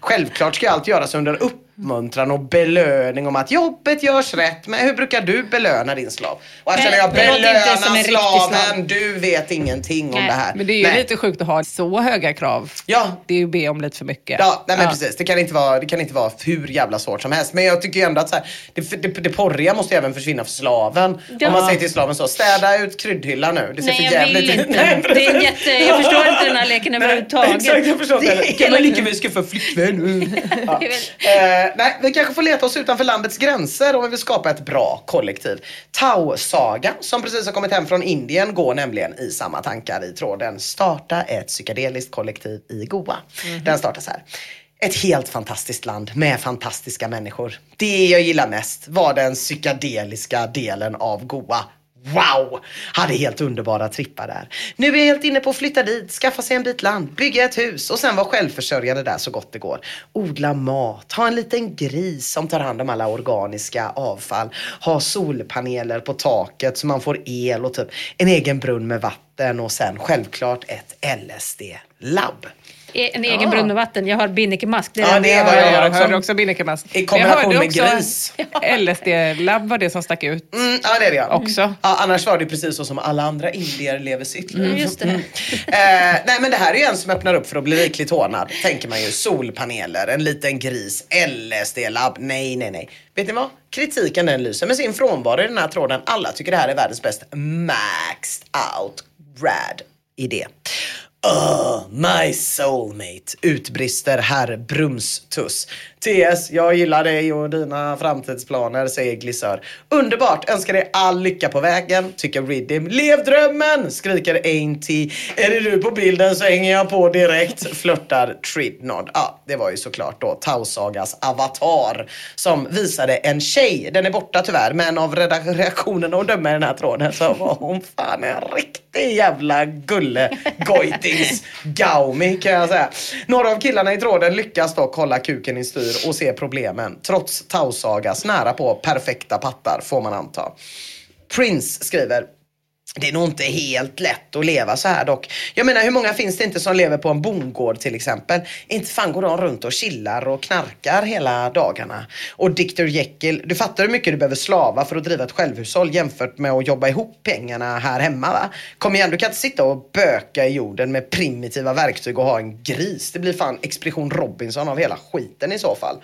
Självklart ska allt göras under uppmuntran och belöning om att jobbet görs rätt. Men hur brukar du belöna din slav? Och här känner jag, inte belöna en riktig slav. slaven, du vet ingenting om Nej. det här. Men det är ju Nej. lite sjukt att ha så höga krav. Ja, Det är ju att be om lite för mycket. Ja, nej men precis. Det kan, inte vara, det kan inte vara hur jävla svårt som helst. Men jag tycker ju ändå att så här, det, det, det porriga måste ju även försvinna för slaven. Ja. Om man säger till slaven så, städa ut kryddhyllan nu. Det ser Nej, för jag jävligt vill ut. inte. Nej, Det är jätte, jag förstår inte den här leken överhuvudtaget. Exakt, jag förstår det. Kan man lika väl skaffa flickvän? Ja. Eh, nej, vi kanske får leta oss utanför landets gränser om vi vill skapa ett bra kollektiv. Tau-saga, som precis har kommit hem från Indien, går nämligen i samma tankar i tråden Starta ett psykedeliskt kollektiv i Goa. Den startar så här. Ett helt fantastiskt land med fantastiska människor. Det jag gillar mest var den psykedeliska delen av Goa. Wow! Hade helt underbara trippar där. Nu är jag helt inne på att flytta dit, skaffa sig en bit land, bygga ett hus och sen vara självförsörjande där så gott det går. Odla mat, ha en liten gris som tar hand om alla organiska avfall, ha solpaneler på taket så man får el och typ en egen brunn med vatten och sen självklart ett LSD-labb. En egen brunn med vatten. Jag har binnikemask. Det är Ja, det är jag jag Jag också. hörde också binnikemask. I kombination Jag med också gris. LSD-labb var det som stack ut. Mm, ja det är det ja. Också. Ja, annars var det precis så som alla andra indier lever sitt liv. Mm, just det. Mm. Eh, nej men det här är ju en som öppnar upp för att bli rikligt hånad. Tänker man ju. Solpaneler, en liten gris, LSD-labb. Nej, nej, nej. Vet ni vad? Kritiken den lyser med sin frånvaro i den här tråden. Alla tycker det här är världens bäst maxed out rad idé. Oh, my soulmate, utbrister herr Brumstuss. TS, jag gillar dig och dina framtidsplaner, säger Glissör. Underbart, önskar dig all lycka på vägen, tycker Riddim. Lev drömmen, skriker Ainty. Är det du på bilden så hänger jag på direkt, flörtar Tridnod. Ja, det var ju såklart då Tausagas avatar som visade en tjej. Den är borta tyvärr, men av reaktionerna hon dömer i den här tråden så var hon fan en riktig jävla gulle goitings gaumi kan jag säga. Några av killarna i tråden lyckas dock hålla kuken i styr och se problemen trots Tausagas nära på perfekta pattar får man anta. Prince skriver det är nog inte helt lätt att leva så här dock. Jag menar hur många finns det inte som lever på en bondgård till exempel? Inte fan går de runt och chillar och knarkar hela dagarna. Och Dr Jekyll, du fattar hur mycket du behöver slava för att driva ett självhushåll jämfört med att jobba ihop pengarna här hemma va? Kom igen, du kan inte sitta och böka i jorden med primitiva verktyg och ha en gris. Det blir fan Expedition Robinson av hela skiten i så fall.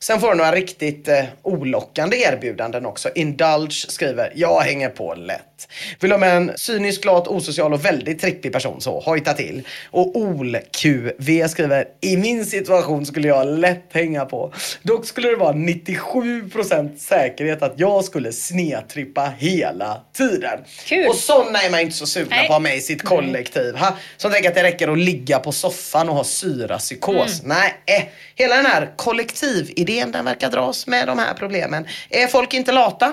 Sen får du några riktigt eh, olockande erbjudanden också. Indulge skriver, jag hänger på lätt. Vill ha med en cynisk, lat, osocial och väldigt trippig person så hojta till. Och OlQV skriver, i min situation skulle jag lätt hänga på. Dock skulle det vara 97% säkerhet att jag skulle snedtrippa hela tiden. Kul. Och sådana är man inte så sugna Nej. på att ha med i sitt kollektiv. Ha? Som tänker att det räcker att ligga på soffan och ha syrapsykos. Nej, eh. hela den här kollektividén den verkar dras med de här problemen. Är folk inte lata?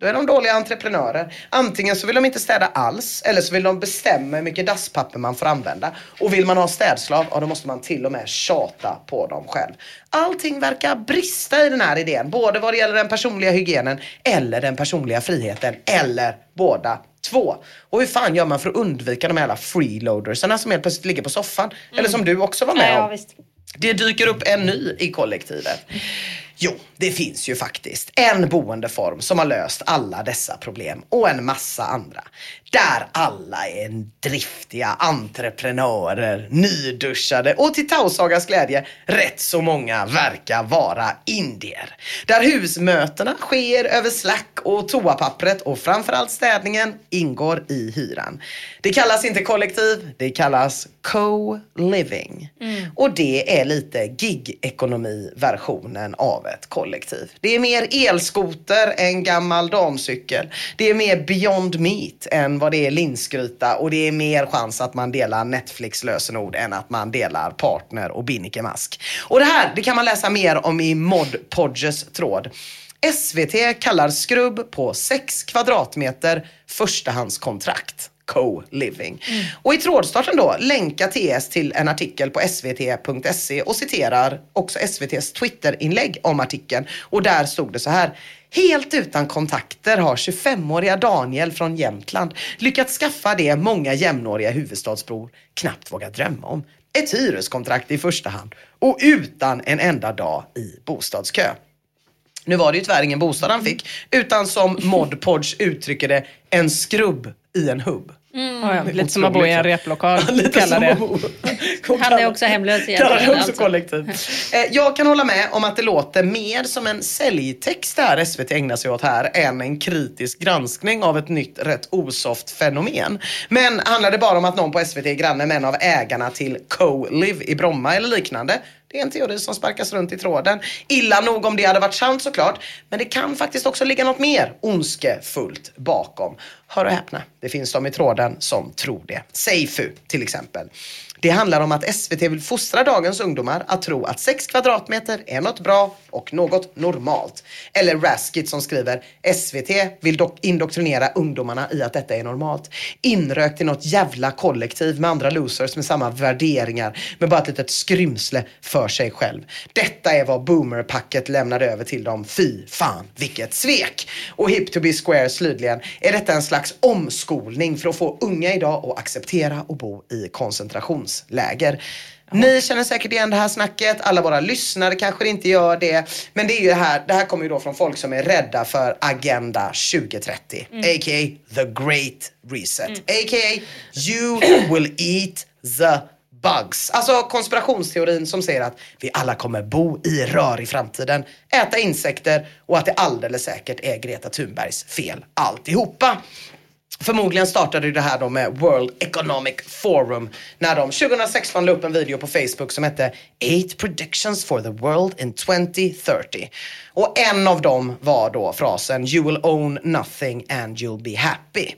Då är de dåliga entreprenörer. Antingen så vill de inte städa alls eller så vill de bestämma hur mycket dasspapper man får använda. Och vill man ha städslav, ja då måste man till och med tjata på dem själv. Allting verkar brista i den här idén, både vad det gäller den personliga hygienen eller den personliga friheten, eller båda två. Och hur fan gör man för att undvika de här jävla freeloadersarna som helt plötsligt ligger på soffan? Eller som du också var med Ja, om. visst. Det dyker upp en ny i kollektivet. Jo, det finns ju faktiskt en boendeform som har löst alla dessa problem och en massa andra. Där alla är driftiga entreprenörer, nyduschade och till Tausagas glädje rätt så många verkar vara indier. Där husmötena sker över Slack och toapappret och framförallt städningen ingår i hyran. Det kallas inte kollektiv, det kallas co-living. Och det är lite gig-ekonomi-versionen av ett kollektiv. Det är mer elskoter än gammal damcykel. Det är mer beyond meat än vad det är linsgryta och det är mer chans att man delar Netflix-lösenord än att man delar partner och binnikemask. Och det här det kan man läsa mer om i Mod Podges tråd. SVT kallar skrubb på 6 kvadratmeter förstahandskontrakt co-living. Och i trådstarten då länkar TS till en artikel på svt.se och citerar också SVTs Twitter-inlägg om artikeln. Och där stod det så här. Helt utan kontakter har 25-åriga Daniel från Jämtland lyckats skaffa det många jämnåriga huvudstadsbor knappt vågar drömma om. Ett hyreskontrakt i första hand och utan en enda dag i bostadskö. Nu var det ju tyvärr ingen bostad han fick, utan som Modpodge uttrycker det, en skrubb i en hubb. Ja, ja, lite som att bo i en replokal. Lite som det. Han är också hemlös det egentligen. också Alltså. kollektiv. Eh, Jag kan hålla med om att det låter mer som en säljtext där SVT ägnar sig åt här än en kritisk granskning av ett nytt rätt osoft fenomen. Men handlar det bara om att någon på SVT är granne med en av ägarna till Co-Live i Bromma eller liknande? Det är en teori som sparkas runt i tråden. Illa nog om det hade varit sant såklart. Men det kan faktiskt också ligga något mer ondskefullt bakom. Hör och häpna, det finns de i tråden som tror det. Seifu till exempel. Det handlar om att SVT vill fostra dagens ungdomar att tro att 6 kvadratmeter är något bra och något normalt. Eller Raskit som skriver SVT vill dock indoktrinera ungdomarna i att detta är normalt. Inrökt i något jävla kollektiv med andra losers med samma värderingar med bara ett litet skrymsle för sig själv. Detta är vad boomerpacket lämnade över till dem. Fy fan vilket svek! Och Hip to be square slutligen är detta en slags omskolning för att få unga idag att acceptera att bo i koncentrationsläger. Ni känner säkert igen det här snacket, alla våra lyssnare kanske inte gör det. Men det är ju det här, det här kommer ju då från folk som är rädda för Agenda 2030. A.k.a. the great reset. A.k.a. you will eat the bugs. Alltså konspirationsteorin som säger att vi alla kommer bo i rör i framtiden, äta insekter och att det alldeles säkert är Greta Thunbergs fel alltihopa. Förmodligen startade det här då med World Economic Forum när de 2016 la upp en video på Facebook som hette 8 predictions for the world in 2030. Och en av dem var då frasen You will own nothing and you'll be happy.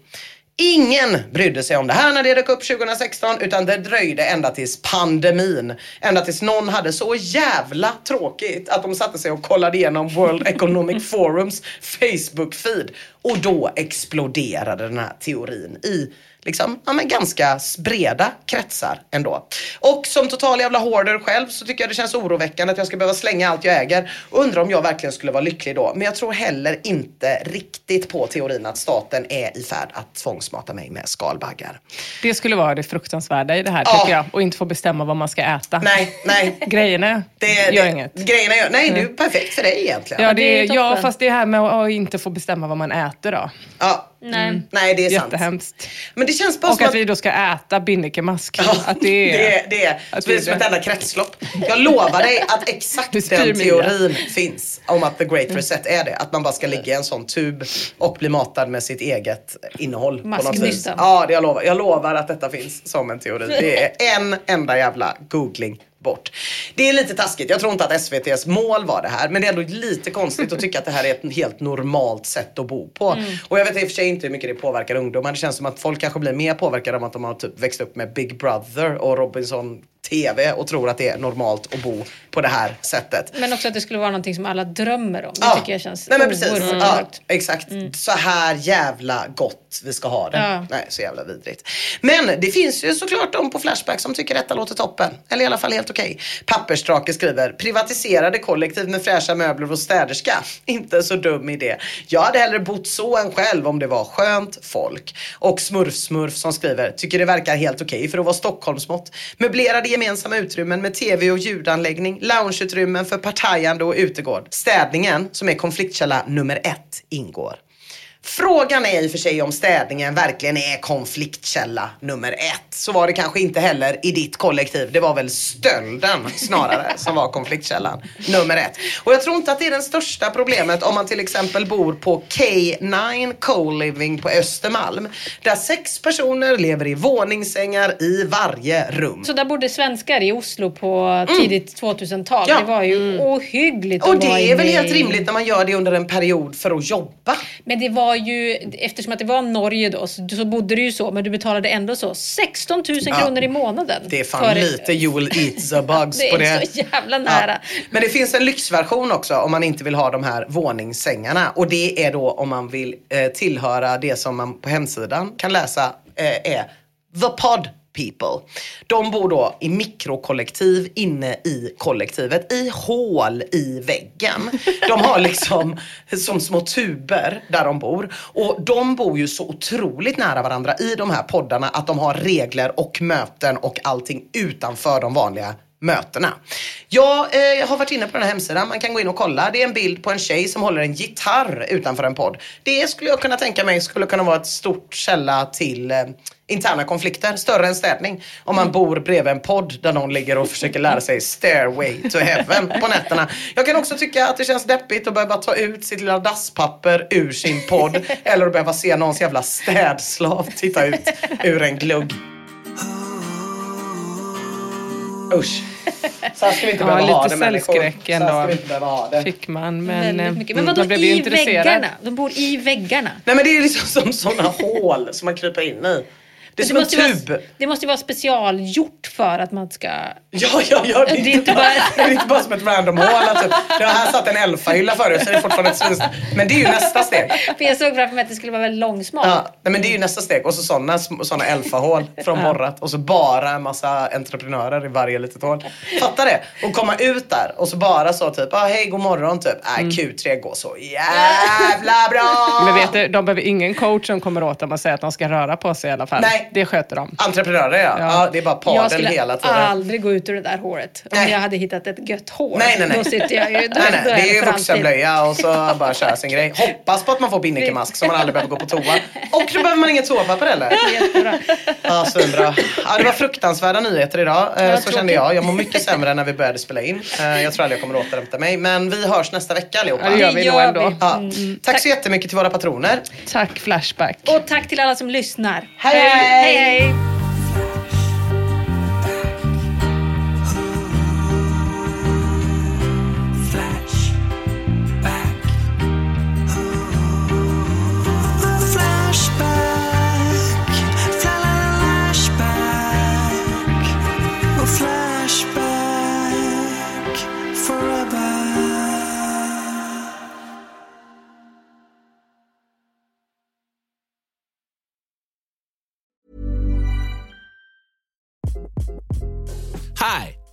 Ingen brydde sig om det här när det dök upp 2016 utan det dröjde ända tills pandemin. Ända tills någon hade så jävla tråkigt att de satte sig och kollade igenom World Economic Forums Facebook-feed. Och då exploderade den här teorin i liksom, ja, men ganska breda kretsar ändå. Och som total jävla hoarder själv så tycker jag det känns oroväckande att jag ska behöva slänga allt jag äger. Och undrar om jag verkligen skulle vara lycklig då. Men jag tror heller inte riktigt på teorin att staten är i färd att tvångsmata mig med skalbaggar. Det skulle vara det fruktansvärda i det här Ja. tycker jag. Och inte få bestämma vad man ska äta. Nej, nej. Grejerna Det, gör det, inget. Grejerna gör, nej, det är ju perfekt för dig egentligen. Ja, det det, är ja, fast det här med att inte få bestämma vad man äter då. Ja. Nej. Nej, det är sant. Jättehemskt. Men det känns bara Och som att vi då ska äta binnikemask. Ja, att det är... det är, det är, att det är det- som ett enda kretslopp. Jag lovar dig att exakt den mig, teorin finns om att the great reset är det. Att man bara ska ligga i en sån tub och bli matad med sitt eget innehåll. På något vis. Masknystan. Ja, det jag lovar. Jag lovar att detta finns som en teori. Det är en enda jävla googling bort. Det är lite taskigt. Jag tror inte att SVTs mål var det här. Men det är ändå lite konstigt att tycka att det här är ett helt normalt sätt att bo på. Och jag vet i och för sig inte hur mycket det påverkar ungdomar. Det känns som att folk kanske blir mer påverkade av att de har typ växt upp med Big Brother och Robinson TV och tror att det är normalt att bo på det här sättet. Men också att det skulle vara någonting som alla drömmer om. Det Ja. tycker jag känns Nej men precis. oerhört Ja, exakt. Så här jävla gott vi ska ha det. Ja. Nej, så jävla vidrigt. Men det finns ju såklart de på Flashback som tycker detta låter toppen. Eller i alla fall helt okej. Pappersdrake skriver privatiserade kollektiv med fräscha möbler och städerska. Inte så dum idé. Jag hade hellre bott så än själv om det var skönt folk. Och Smurf-Smurf som skriver tycker det verkar helt okej för att vara Stockholmsmått. Möblerade gemensamma utrymmen med tv och ljudanläggning, loungeutrymmen för partajande och utegård. Städningen, som är konfliktkälla nummer ett, ingår. Frågan är i och för sig om städningen verkligen är konfliktkälla nummer ett. Så var det kanske inte heller i ditt kollektiv. Det var väl stölden snarare som var konfliktkällan nummer ett. Och jag tror inte att det är det största problemet om man till exempel bor på K9 Co-living på Östermalm. Där sex personer lever i våningssängar i varje rum. Så där bodde svenskar i Oslo på tidigt 2000-tal. Ja. Det var ju ohyggligt Och det är väl helt rimligt när man gör det under en period för att jobba. Men det var ju, eftersom att det var Norge då, så, så bodde du ju så, men du betalade ändå så 16 000 kronor i månaden. Det är fan för- lite you will eat the bugs Det på är det. så jävla nära. Men det finns en lyxversion också om man inte vill ha de här våningssängarna. Och det är då om man vill eh, tillhöra det som man på hemsidan kan läsa eh, är The Pod People. De bor då i mikrokollektiv inne i kollektivet i hål i väggen. De har liksom som små tuber där de bor. Och de bor ju så otroligt nära varandra i de här poddarna att de har regler och möten och allting utanför de vanliga mötena. Jag eh, har varit inne på den här hemsidan, man kan gå in och kolla. Det är en bild på en tjej som håller en gitarr utanför en podd. Det skulle jag kunna tänka mig skulle kunna vara ett stort källa till eh, interna konflikter, större än städning. Om man bor bredvid en podd där någon ligger och försöker lära sig stairway to heaven på nätterna. Jag kan också tycka att det känns deppigt att behöva ta ut sitt lilla dasspapper ur sin podd eller att behöva se någons jävla städslav titta ut ur en glugg. Usch. Så här ska vi inte Ja, behöva ha lite det människor. här ska ändå. Fick man, men, eh. Men mm, vadå man blev ju i intresserad. väggarna? De bor i väggarna. Nej men det är liksom som sådana hål som man kryper in i. Det är som en tub. Vara, det måste ju vara specialgjort för att man ska... Ja, ja, ja. Det är, Det är inte bara, bara- det är inte bara som ett random hål. Det har här satt en elfahylla förut så det är fortfarande ett svin. Men det är ju nästa steg. För jag såg framför mig att det skulle vara väldigt långsmalt. Ja, nej, men det är ju nästa steg. Och så sådana såna elfahål från borrat. Och så bara en massa entreprenörer i varje litet hål. Fatta det? Och komma ut där och så bara så typ, ah, hej god morgon typ. Äh, Q3 går så jävla bra. Men vet du, de behöver ingen coach som kommer åt dem och säger att de ska röra på sig i alla fall. Nej, Nej. Det sköter de. Entreprenörer ja. ja. Ja. det är bara Jag padel skulle hela tiden. aldrig gå ut ur det där håret. Om Nej. jag hade hittat ett gött hår. Nej, nej, nej. Då sitter jag ju... Nej, nej, det är ju vuxenblöja och så bara köra sin grej. Hoppas på att man får binnikemask så man aldrig behöver gå på toa. Och då behöver man inget toapapper heller. Jättebra. Ja, svinbra. Ja, det var fruktansvärda nyheter idag. Eh, så kände jag. Jag mår mycket sämre än när vi började spela in. Eh, Jag tror aldrig jag kommer återhämta mig. Men vi hörs nästa vecka allihopa. Ja, det gör vi Det nog ändå. vi. Ja. Tack så jättemycket till våra patroner. Tack Flashback. Och tack till alla som lyssnar. Hej, hej! Hej, hej.